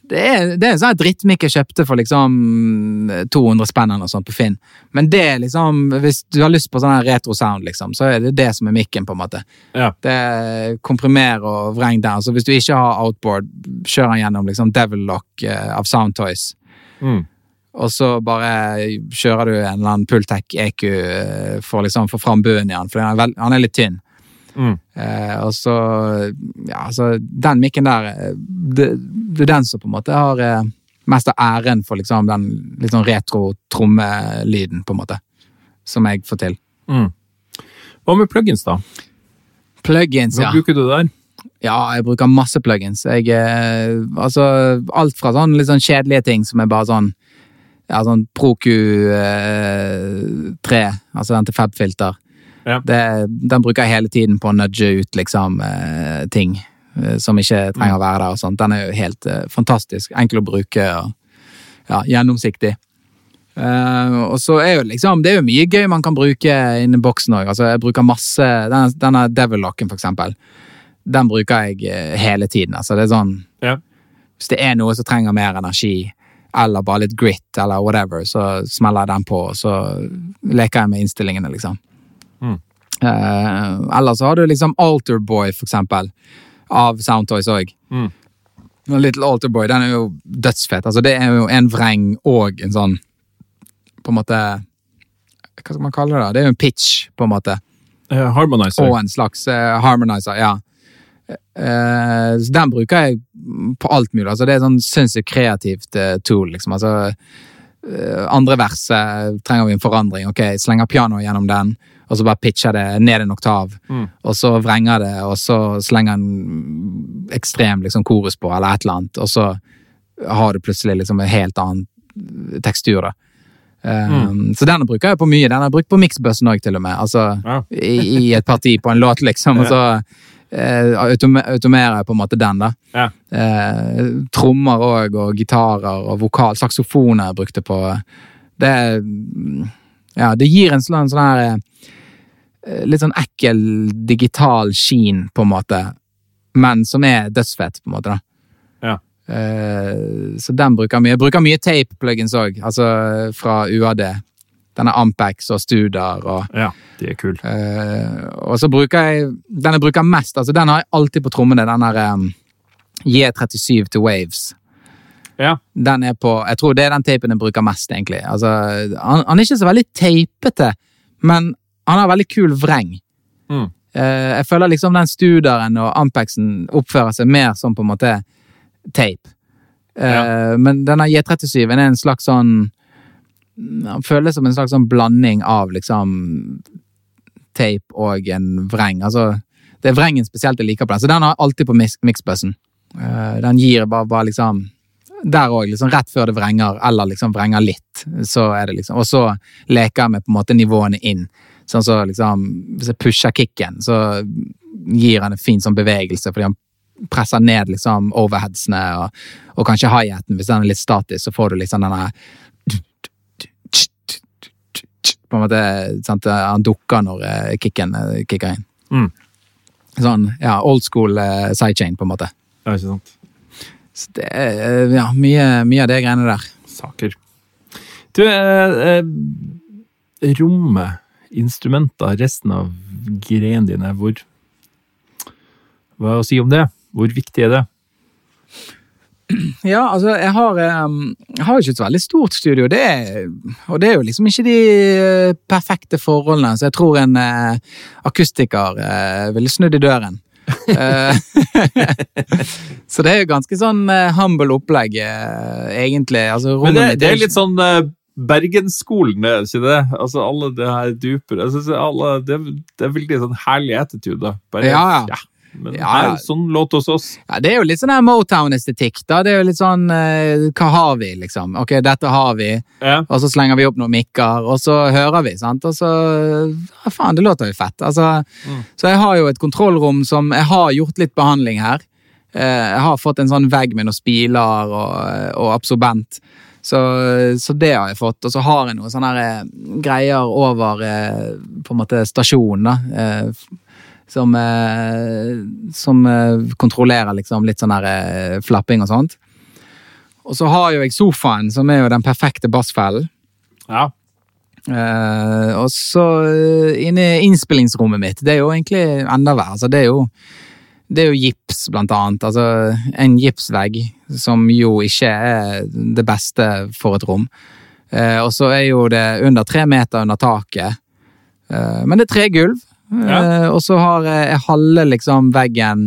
Det er, det er en sånn drittmikk jeg kjøpte for liksom 200 spenn eller sånt på Finn. Men det er liksom, hvis du har lyst på sånn retro sound, liksom, så er det det som er mikken, på en måte. Ja. Det er komprimer og vreng der. Så hvis du ikke har outboard, kjør den gjennom liksom Devil Lock eh, av Soundtoys. Mm. Og så bare kjører du en eller annen Pultec EQ eh, for liksom få fram bunnen i den, for han er litt tynn. Mm. Eh, og så Ja, altså, den mikken der eh, Det, det er den som på en måte har eh, mest av æren for liksom den litt sånn retro trommelyden, på en måte. Som jeg får til. Mm. Hva med plugins, da? Plugins, Hva ja. bruker du der? Ja, jeg bruker masse plugins. Jeg eh, Altså, alt fra sånn litt sånn kjedelige ting som er bare sånn Ja, sånn ProQ eh, 3, altså den til Fab-filter. Ja. Det, den bruker jeg hele tiden på å nudge ut liksom eh, ting eh, som ikke trenger å være der og sånt. Den er jo helt eh, fantastisk. Enkel å bruke og ja, gjennomsiktig. Eh, og så er jo liksom Det er jo mye gøy man kan bruke inni boksen òg. Altså, jeg bruker masse Denne, denne Devil Locken, for eksempel. Den bruker jeg eh, hele tiden. Altså, det er sånn Ja. Hvis det er noe som trenger mer energi, eller bare litt grit, eller whatever, så smeller jeg den på, og så leker jeg med innstillingene, liksom. Mm. Eh, eller så har du liksom Alterboy, for eksempel, av Soundtoys òg. Mm. Little Alterboy, den er jo dødsfet. Altså, det er jo en vreng og en sånn På en måte Hva skal man kalle det? da? Det er jo en pitch, på en måte. Eh, Harmonizer. Og en slags eh, harmonizer, ja. Eh, så den bruker jeg på alt mulig. Altså, det er sånn sinnssykt kreativt eh, tool, liksom. Altså, eh, andre verset trenger vi en forandring. Ok, slenger pianoet gjennom den, og så bare pitcher det ned en oktav. Mm. Og så vrenger det, og så slenger en ekstrem liksom, korus på, eller et eller annet. Og så har du plutselig liksom en helt annen tekstur, da. Um, Så den bruker jeg på mye. Den har jeg brukt på miksbøssen òg, til og med. Altså, Ja. i, I et parti på en låt, liksom. Og så uh, automerer jeg på en måte den, da. Ja. Uh, trommer òg, og gitarer og vokal. Saksofoner jeg brukte på. Det mm, Ja, det gir en sånn, sånn her eh, Litt sånn ekkel digital skin, på en måte. Men som er dødsfett, på en måte, da. Ja. Uh, så den bruker mye. Jeg bruker mye tape-plugins òg, altså fra UAD. Denne Ampex og Studar og ja, de er kule. Uh, og så bruker jeg Den jeg bruker mest, altså den har jeg alltid på trommene. Den der um, J37 to Waves. Ja. Den er på Jeg tror det er den teipen jeg bruker mest, egentlig. Altså, han, han er ikke så veldig teipete, men han har veldig kul vreng. Mm. Eh, jeg føler liksom den Studeren og Ampexen oppfører seg mer som på en måte teip. Eh, Men denne J37 er en slags sånn Han føles som en slags sånn blanding av liksom teip og en vreng. Altså, det er vrengen spesielt jeg liker på den, så den har jeg alltid på mix mixbussen. Eh, Den gir bare, bare liksom Der òg, liksom rett før det vrenger, eller liksom vrenger litt, så er det liksom Og så leker jeg med på en måte nivåene inn. Sånn så liksom Hvis jeg pusher kicken, så gir han en fin sånn bevegelse, fordi han presser ned liksom overheadsene, og, og kanskje high-haten. Hvis den er litt statisk, så får du liksom denne På en måte sant? Han dukker når eh, kicken eh, kicker inn. Mm. Sånn ja, old school eh, sidechain, på en måte. Ja, ikke sant? Så det er eh, ja, mye, mye av det greiene der. Saker. Du, eh, eh, rommet, instrumenter, resten av greiene dine, hvor Hva å si om det? Hvor viktig er det? Ja, altså, jeg har, eh, jeg har ikke et veldig stort studio, det er, og det er jo liksom ikke de eh, perfekte forholdene, så jeg tror en eh, akustiker eh, ville snudd i døren. Eh, så det er jo ganske sånn eh, humble opplegg, eh, egentlig. Altså, Men det, det er litt sånn Bergensskolen, er det ikke det? Altså alle det her duper jeg synes alle, det, det er veldig sånn herlig attitude. Bare, Ja, ja. Men Ja, her, sånn låt hos oss. Ja, det er jo litt sånn Motown-estetikk, da. Det er jo litt sånn uh, Hva har vi, liksom? Ok, dette har vi. Ja. Og så slenger vi opp noen mikker, og så hører vi, sant. Og så Ja, faen, det låter jo fett. Altså, Mm. Så jeg har jo et kontrollrom som Jeg har gjort litt behandling her. Uh, Jeg har fått en sånn vegg med noen spiler og, og absorbent. Så, så det har jeg fått. Og så har jeg noen sånne eh, greier over eh, på en måte stasjonen, eh, Som, eh, som eh, kontrollerer liksom litt sånn her eh, flapping og sånt. Og så har jo jeg sofaen, som er jo den perfekte bassfellen. Ja. Eh, og så inne i innspillingsrommet mitt, det er jo egentlig enda verre. Altså, det er jo det er jo gips, blant annet. Altså, en gipsvegg, som jo ikke er det beste for et rom. Eh, og så er jo det under tre meter under taket. Eh, men det er tregulv. Ja. Eh, og så har jeg jeg halve liksom veggen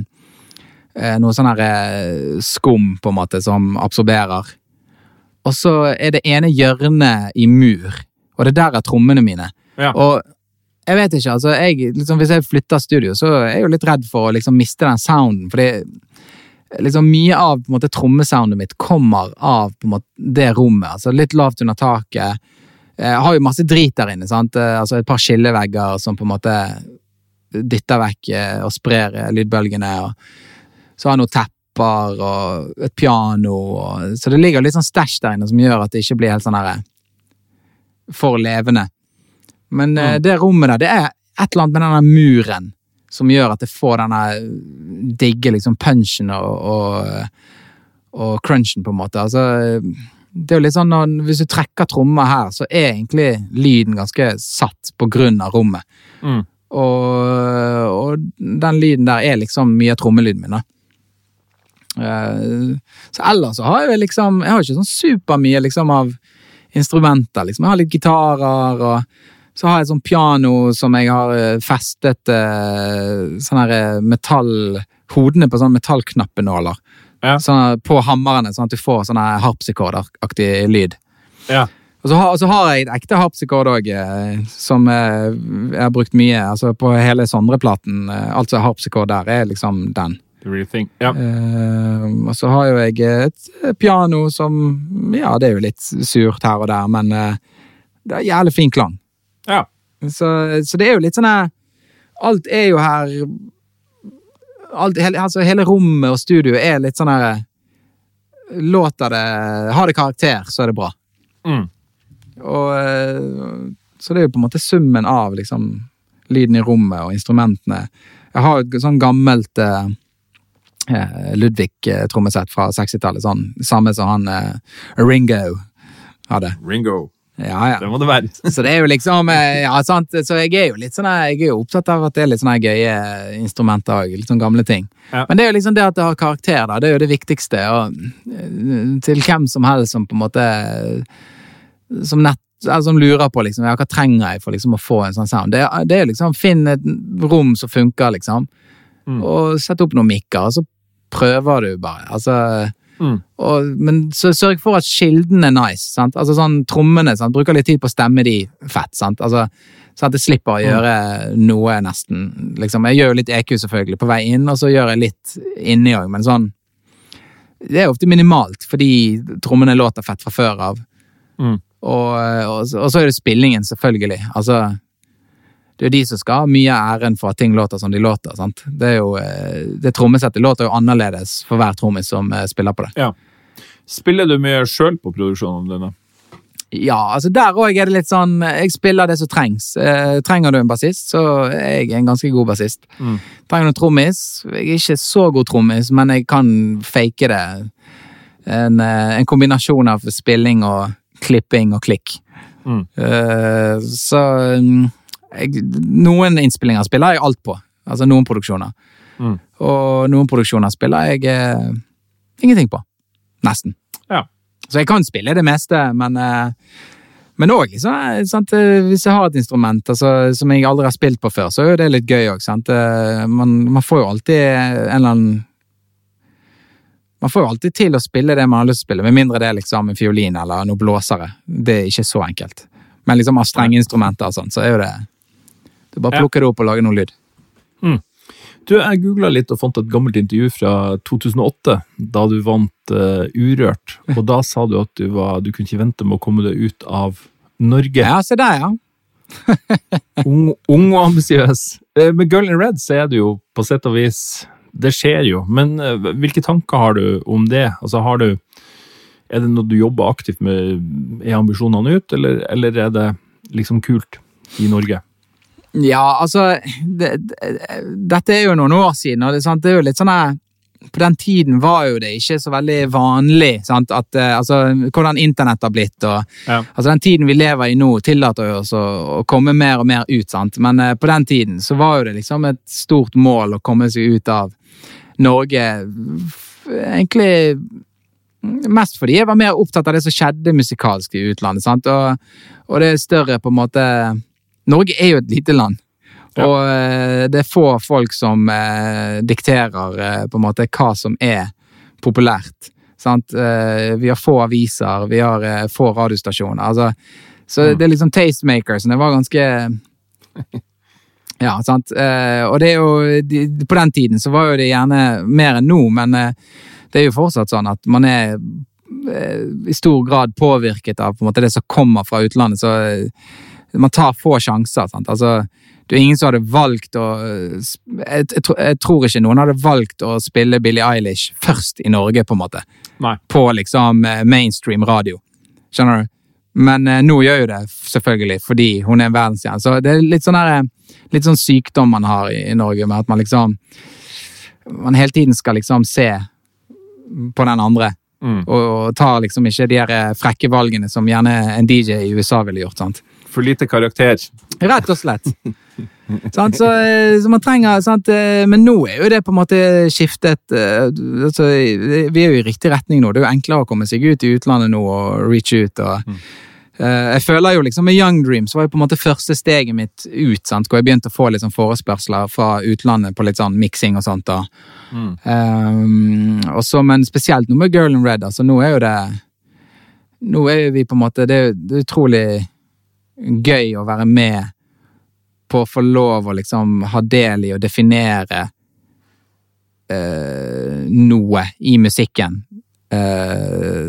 eh, noe sånn her eh, skum, på en måte, som absorberer. Og så er det ene hjørnet i mur, og det der er trommene mine. Ja. Og jeg vet ikke, altså, jeg, liksom, hvis jeg flytter studio, så er jeg jo litt redd for å liksom miste den sounden, fordi liksom mye av på en måte trommesoundet mitt kommer av på en måte det rommet, altså litt lavt under taket. Jeg har jo masse drit der inne, sant? Eh, altså et par skillevegger som på en måte dytter vekk eh, og sprer eh, lydbølgene, og så har jeg noen tepper og et piano, og, så det ligger litt sånn stæsj der inne som gjør at det ikke blir helt sånn der for levende. Men eh, Mm. det rommet der, det er et eller annet med denne muren som gjør at det får denne digge liksom punchen og, og, og crunchen, på en måte. Altså, det er jo litt sånn når, Hvis du trekker trommer her, så er egentlig lyden ganske satt på grunn av rommet. Mm. Og, den lyden der er liksom mye av trommelyden min. da. Eh, så ellers så har jeg liksom Jeg har ikke sånn supermye liksom av instrumenter. liksom. Jeg har litt gitarer, og så har jeg et sånn piano som jeg har eh, festet eh, sånne metall Hodene på sånne metallknappenåler. Ja. Sånn, på hammerne, sånn at du får sånne harpsikordaktig lyd. Ja. Og så har, og så har jeg et ekte harpsikord òg, som eh, jeg har brukt mye. altså På hele Sondre-platen. Altså alt harpsikord der, er liksom den. Ja. Uh, og så har jo jeg et piano som Ja, det er jo litt surt her og der, men uh, det er jævlig fin klang. ja. Så, så det er jo litt sånn Alt er jo her alt, hele, altså hele rommet og studioet er litt sånn her Låter det Har det karakter, så er det bra. Mm. Og, eh, så det er jo på en måte summen av liksom, lyden i rommet og instrumentene. Jeg har et sånn gammelt eh, eh, Ludvig-trommesett fra 60-tallet. Sånn, samme som han eh, Ringo hadde. Ringo. Ja, ja. Det må det være. Så det er jo liksom eh, Ja, sant. Så jeg er jo litt sånn Jeg er jo opptatt av at det er litt sånne gøye instrumenter òg. Litt sånn gamle ting. Ja. Men det er jo liksom det at det har karakter, da. Det er jo det viktigste. Og eh, til hvem som helst som på en måte Som nett eller som lurer på liksom, ja, hva trenger jeg for liksom å få en sånn sound. Det, det er liksom Finn et rom som funker, liksom. Mm. Og sett opp noen mikker, og så prøver du bare. Altså Mm. og, men så sørg for at kilden er nice. sant? Altså sånn Trommene. sant? Bruker litt tid på å stemme de fett. sant? Altså, Sånn at jeg slipper å gjøre noe, nesten. liksom. Jeg gjør jo litt EQ, selvfølgelig, på vei inn, og så gjør jeg litt inni òg, men sånn Det er ofte minimalt, fordi trommene låter fett fra før av. Mm. Og, og, så- og så er det spillingen, selvfølgelig. Altså det er jo de som skal ha mye av æren for at ting låter som de låter. sant? Det er jo, eh, det trommesettet låter jo annerledes for hver trommis som eh, spiller på det. Ja. Spiller du mye sjøl på produksjonene dine? Ja, altså der òg er det litt sånn Jeg spiller det som trengs. Eh, trenger du en bassist, så er jeg en ganske god bassist. Mm. Trenger du trommis? Jeg er ikke så god trommis, men jeg kan fake det. En, eh, en kombinasjon av spilling og klipping og klikk. Mm. Eh, så mm, jeg, Noen innspillinger spiller jeg alt på. Altså noen produksjoner. Mm. Og noen produksjoner spiller jeg eh, ingenting på. Nesten. Ja. Så jeg kan spille det meste, men eh, men òg liksom, eh, eh, hvis jeg har et instrument altså, som jeg aldri har spilt på før, så er jo det litt gøy òg. Man, man får jo alltid en eller annen Man får jo alltid til å spille det man har lyst til å spille, med mindre det er liksom en fiolin eller noe blåsere. Det er ikke så enkelt. Men liksom av strengeinstrumenter og sånn, så er jo det Du bare plukker det opp og lager noe lyd. Du, Jeg googla litt og fant et gammelt intervju fra 2008, da du vant uh, Urørt. Og da sa du at du, var, du kunne ikke vente med å komme deg ut av Norge. Ja, se der, ja. Ung, ung og ambisiøs. Eh, Med Girl in Red så er det jo på sett og vis Det skjer jo, men eh, hvilke tanker har du om det? Altså, har du Er det noe du jobber aktivt med? Er ambisjonene ut, eller, eller er det liksom kult i Norge? Ja, altså det, det, Dette er jo noen år siden, og det, sant, det er jo litt sånn På den tiden var jo det ikke så veldig vanlig sant, at eh, altså, hvordan internett har blitt. og Ja. altså Den tiden vi lever i nå, tillater jo oss å, å komme mer og mer ut. sant? Men uh, på den tiden så var jo det liksom et stort mål å komme seg ut av Norge. Egentlig mest fordi jeg var mer opptatt av det som skjedde musikalsk i utlandet. sant? Og, og det er større på en måte Norge er jo et lite land. Ja. Og eh, det er få folk som eh, dikterer eh, på en måte hva som er populært. Sant? Eh, vi har få aviser, vi har eh, få radiostasjoner. Altså, så Mm. det er liksom tastemakers. Det var ganske Ja, sant. Eh, og det er jo de, På den tiden så var jo det gjerne mer enn nå, men det er jo fortsatt sånn at man er i stor grad påvirket av på en måte det som kommer fra utlandet. Så man tar få sjanser. sant? Altså, det er ingen som hadde valgt å jeg, jeg, tror- jeg tror ikke noen hadde valgt å spille Billie Eilish først i Norge, på en måte. Nei. På liksom eh, mainstream radio. Skjønner du? Men eh, nå gjør jo det selvfølgelig fordi hun er en verdensstjerne. Så det er litt sånn her, eh, litt sånn sykdom man har i, i Norge, med at man liksom Man hele tiden skal liksom se på den andre. Mm. Og, og tar liksom ikke de her eh, frekke valgene som gjerne en DJ i USA ville gjort. sant? For lite karakter. Rett og slett. Så, eh, så man trenger sant? eh, Men nå er jo det på en måte skiftet eh, altså, Vi er jo i riktig retning nå. Det er jo enklere å komme seg ut i utlandet nå og reach ut. og mm. Jeg føler jo liksom Med Young Dreams var jo på en måte første steget mitt ut, sant? hvor jeg begynte å få litt sånn forespørsler fra utlandet på litt sånn miksing og sånt. da. Um, og så, men spesielt nå med Girl in Red. altså Nå er jo det Nå er jo vi på en måte Det er det er utrolig gøy å være med på å få lov å liksom ha del i å definere eh, noe i musikken eh,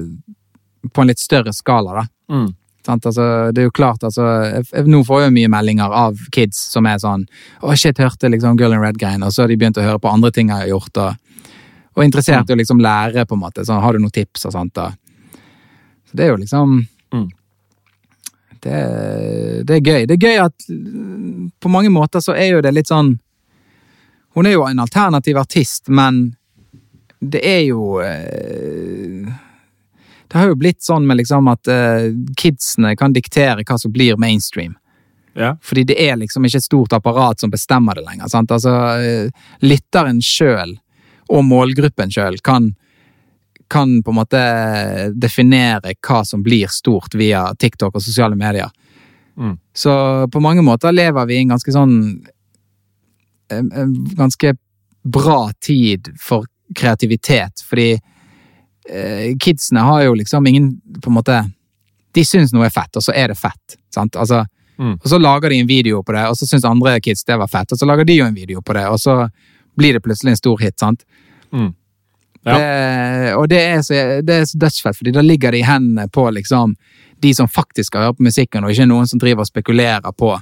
på en litt større skala, da. Mm. Sant? Altså, det er jo klart, altså, jeg, Nå får jeg jo mye meldinger av kids som er sånn Å, shit, hørte liksom Girl in Red-greien, og så har de begynt å høre på andre ting jeg har gjort, og, og interessert i å liksom lære, på en måte. Sånn, har du noen tips og sånt, da? Så det er jo liksom Mm. Det, det er gøy. Det er gøy at på mange måter så er jo det litt sånn Hun er jo en alternativ artist, men det er jo eh, Det har jo blitt sånn med liksom at eh, kidsene kan diktere hva som blir mainstream. Ja. Fordi det er liksom ikke et stort apparat som bestemmer det lenger. sant? Altså, eh, Lytteren sjøl og målgruppen sjøl kan, kan på en måte definere hva som blir stort via TikTok og sosiale medier. Mm. Så på mange måter lever vi i en ganske sånn en, en ganske bra tid for kreativitet, fordi eh, kidsene har jo liksom ingen på en måte De syns noe er fett, og så er det fett. sant? Altså, Mm. Og så lager de en video på det, og så syns andre kids det var fett, og så lager de jo en video på det, og så blir det plutselig en stor hit. sant? Mm. Ja. Det, og det er, så, det er så dødsfett, fordi da ligger det i hendene på liksom de som faktisk skal høre på musikken, og ikke noen som driver og spekulerer på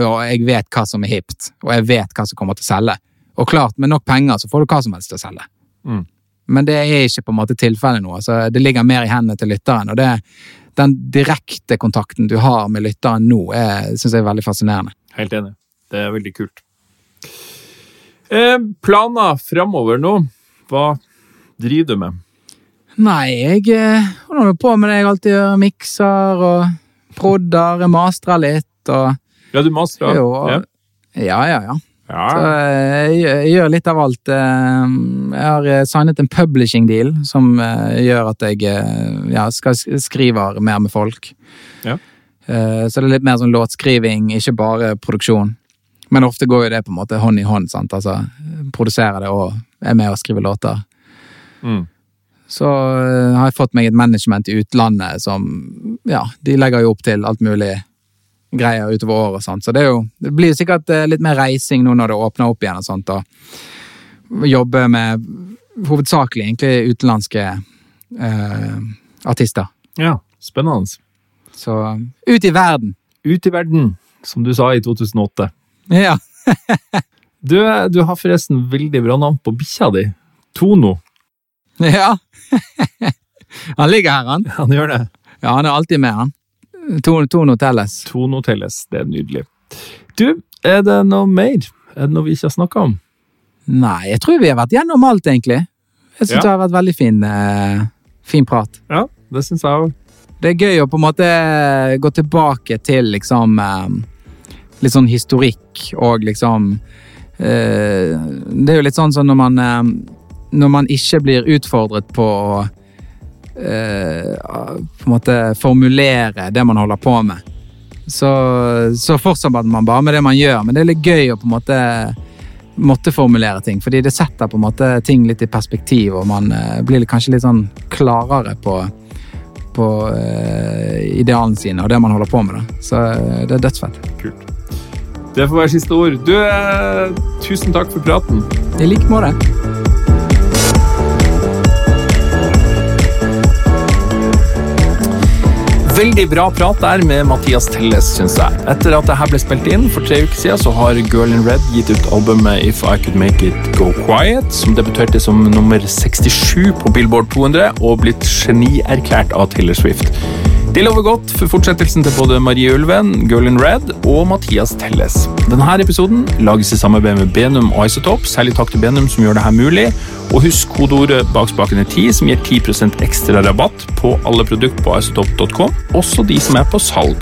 og jeg vet hva som er hipt, og jeg vet hva som kommer til å selge. Og klart, med nok penger så får du hva som helst til å selge. Mm. Men det er ikke på en måte tilfellet nå. altså Det ligger mer i hendene til lytteren. og det, Den direkte kontakten du har med lytteren nå, syns jeg er veldig fascinerende. Helt enig. Det er veldig kult. Eh, planer framover nå? Hva driver du med? Nei, jeg eh, holder på med det jeg alltid gjør. Mikser og prodder, mastrer litt og Ja, du masterer? Jo, Ja. ja, ja. ja. Så eh, jeg, jeg gjør litt av alt. eh, Jeg har signet en publishing deal som gjør at jeg ja, skal skrive skriver mer med folk. Ja. Så det er litt mer sånn låtskriving, ikke bare produksjon. Men ofte går jo det på en måte hånd i hånd. sant? Altså, Produserer det og er med og skriver låter. Mm. Så eh, har jeg fått meg et management i utlandet som Ja, de legger jo opp til alt mulig greier utover året og sånt. Så det, jo, det blir jo sikkert eh, litt mer reising nå når det åpner opp igjen og sånt. Og jobbe med hovedsakelig egentlig utenlandske eh, artister. ja. Spennende. Så ut i verden! Ut i verden, som du sa i 2008. Ja. Du, du har forresten veldig bra navn på bikkja di. Tono. ja. han ligger her, han. Han gjør det. Ja, han er alltid med, han. Tono, Tono Telles. Tono Telles. Det er nydelig. Du, er det noe mer? Er det noe vi ikke har snakka om? Nei, jeg tror vi har vært gjennom alt, egentlig. Jeg syns Ja. det har vært veldig fin, eh, fin prat. Ja, det syns jeg òg. Det er gøy å på en måte gå tilbake til liksom eh, Litt sånn historikk og liksom eh, Det er jo litt sånn som når man eh, Når man ikke blir utfordret på å eh, på en måte formulere det man holder på med, så, så fortsetter man bare med det man gjør. Men det er litt gøy å på en måte måtte formulere ting, fordi det setter på en måte ting litt i perspektiv, og man eh, blir kanskje litt sånn klarere på på eh, idealene sine og det man holder på med. Da. Så eh, det er dødsfett. Kult. Det får være siste ord. Du, eh, tusen takk for praten. I like måte. Veldig bra prat der med Mathias Telles, syns jeg. Etter at dette ble spilt inn for tre uker siden, så har Girl in Red gitt ut albumet If I Could Make It Go Quiet, som debuterte som nummer 67 på Billboard 200 og blitt genierklært av Taylor Swift. Det lover godt for fortsettelsen til både Marie Ulven, Girl in Red og Mathias Telles. Denne episoden lages i samarbeid med Benum og Isotop. Særlig takk til Benum som gjør dette mulig. Og husk kodeordet bakspakene 10, som gir 10% ekstra rabatt på alle produkter på isotop.com, også de som er på salg.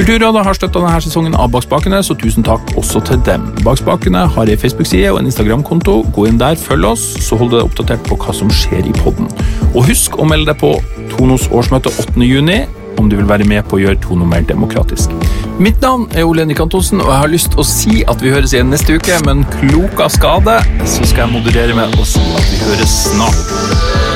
Kulturrådet har støtta denne sesongen av Bakspakene, så tusen takk også til dem. Bakspakene har ei Facebook-side og en Instagram-konto. Gå inn der, følg oss, så hold deg oppdatert på hva som skjer i podden. Og husk å melde deg på Tonos årsmøte 8. juni om du vil være med på å gjøre Tono mer demokratisk. Mitt navn er Ole Henrik Antonsen, og jeg har lyst til å si at vi høres igjen neste uke, men klok av skade så skal jeg moderere med å si at vi høres snart.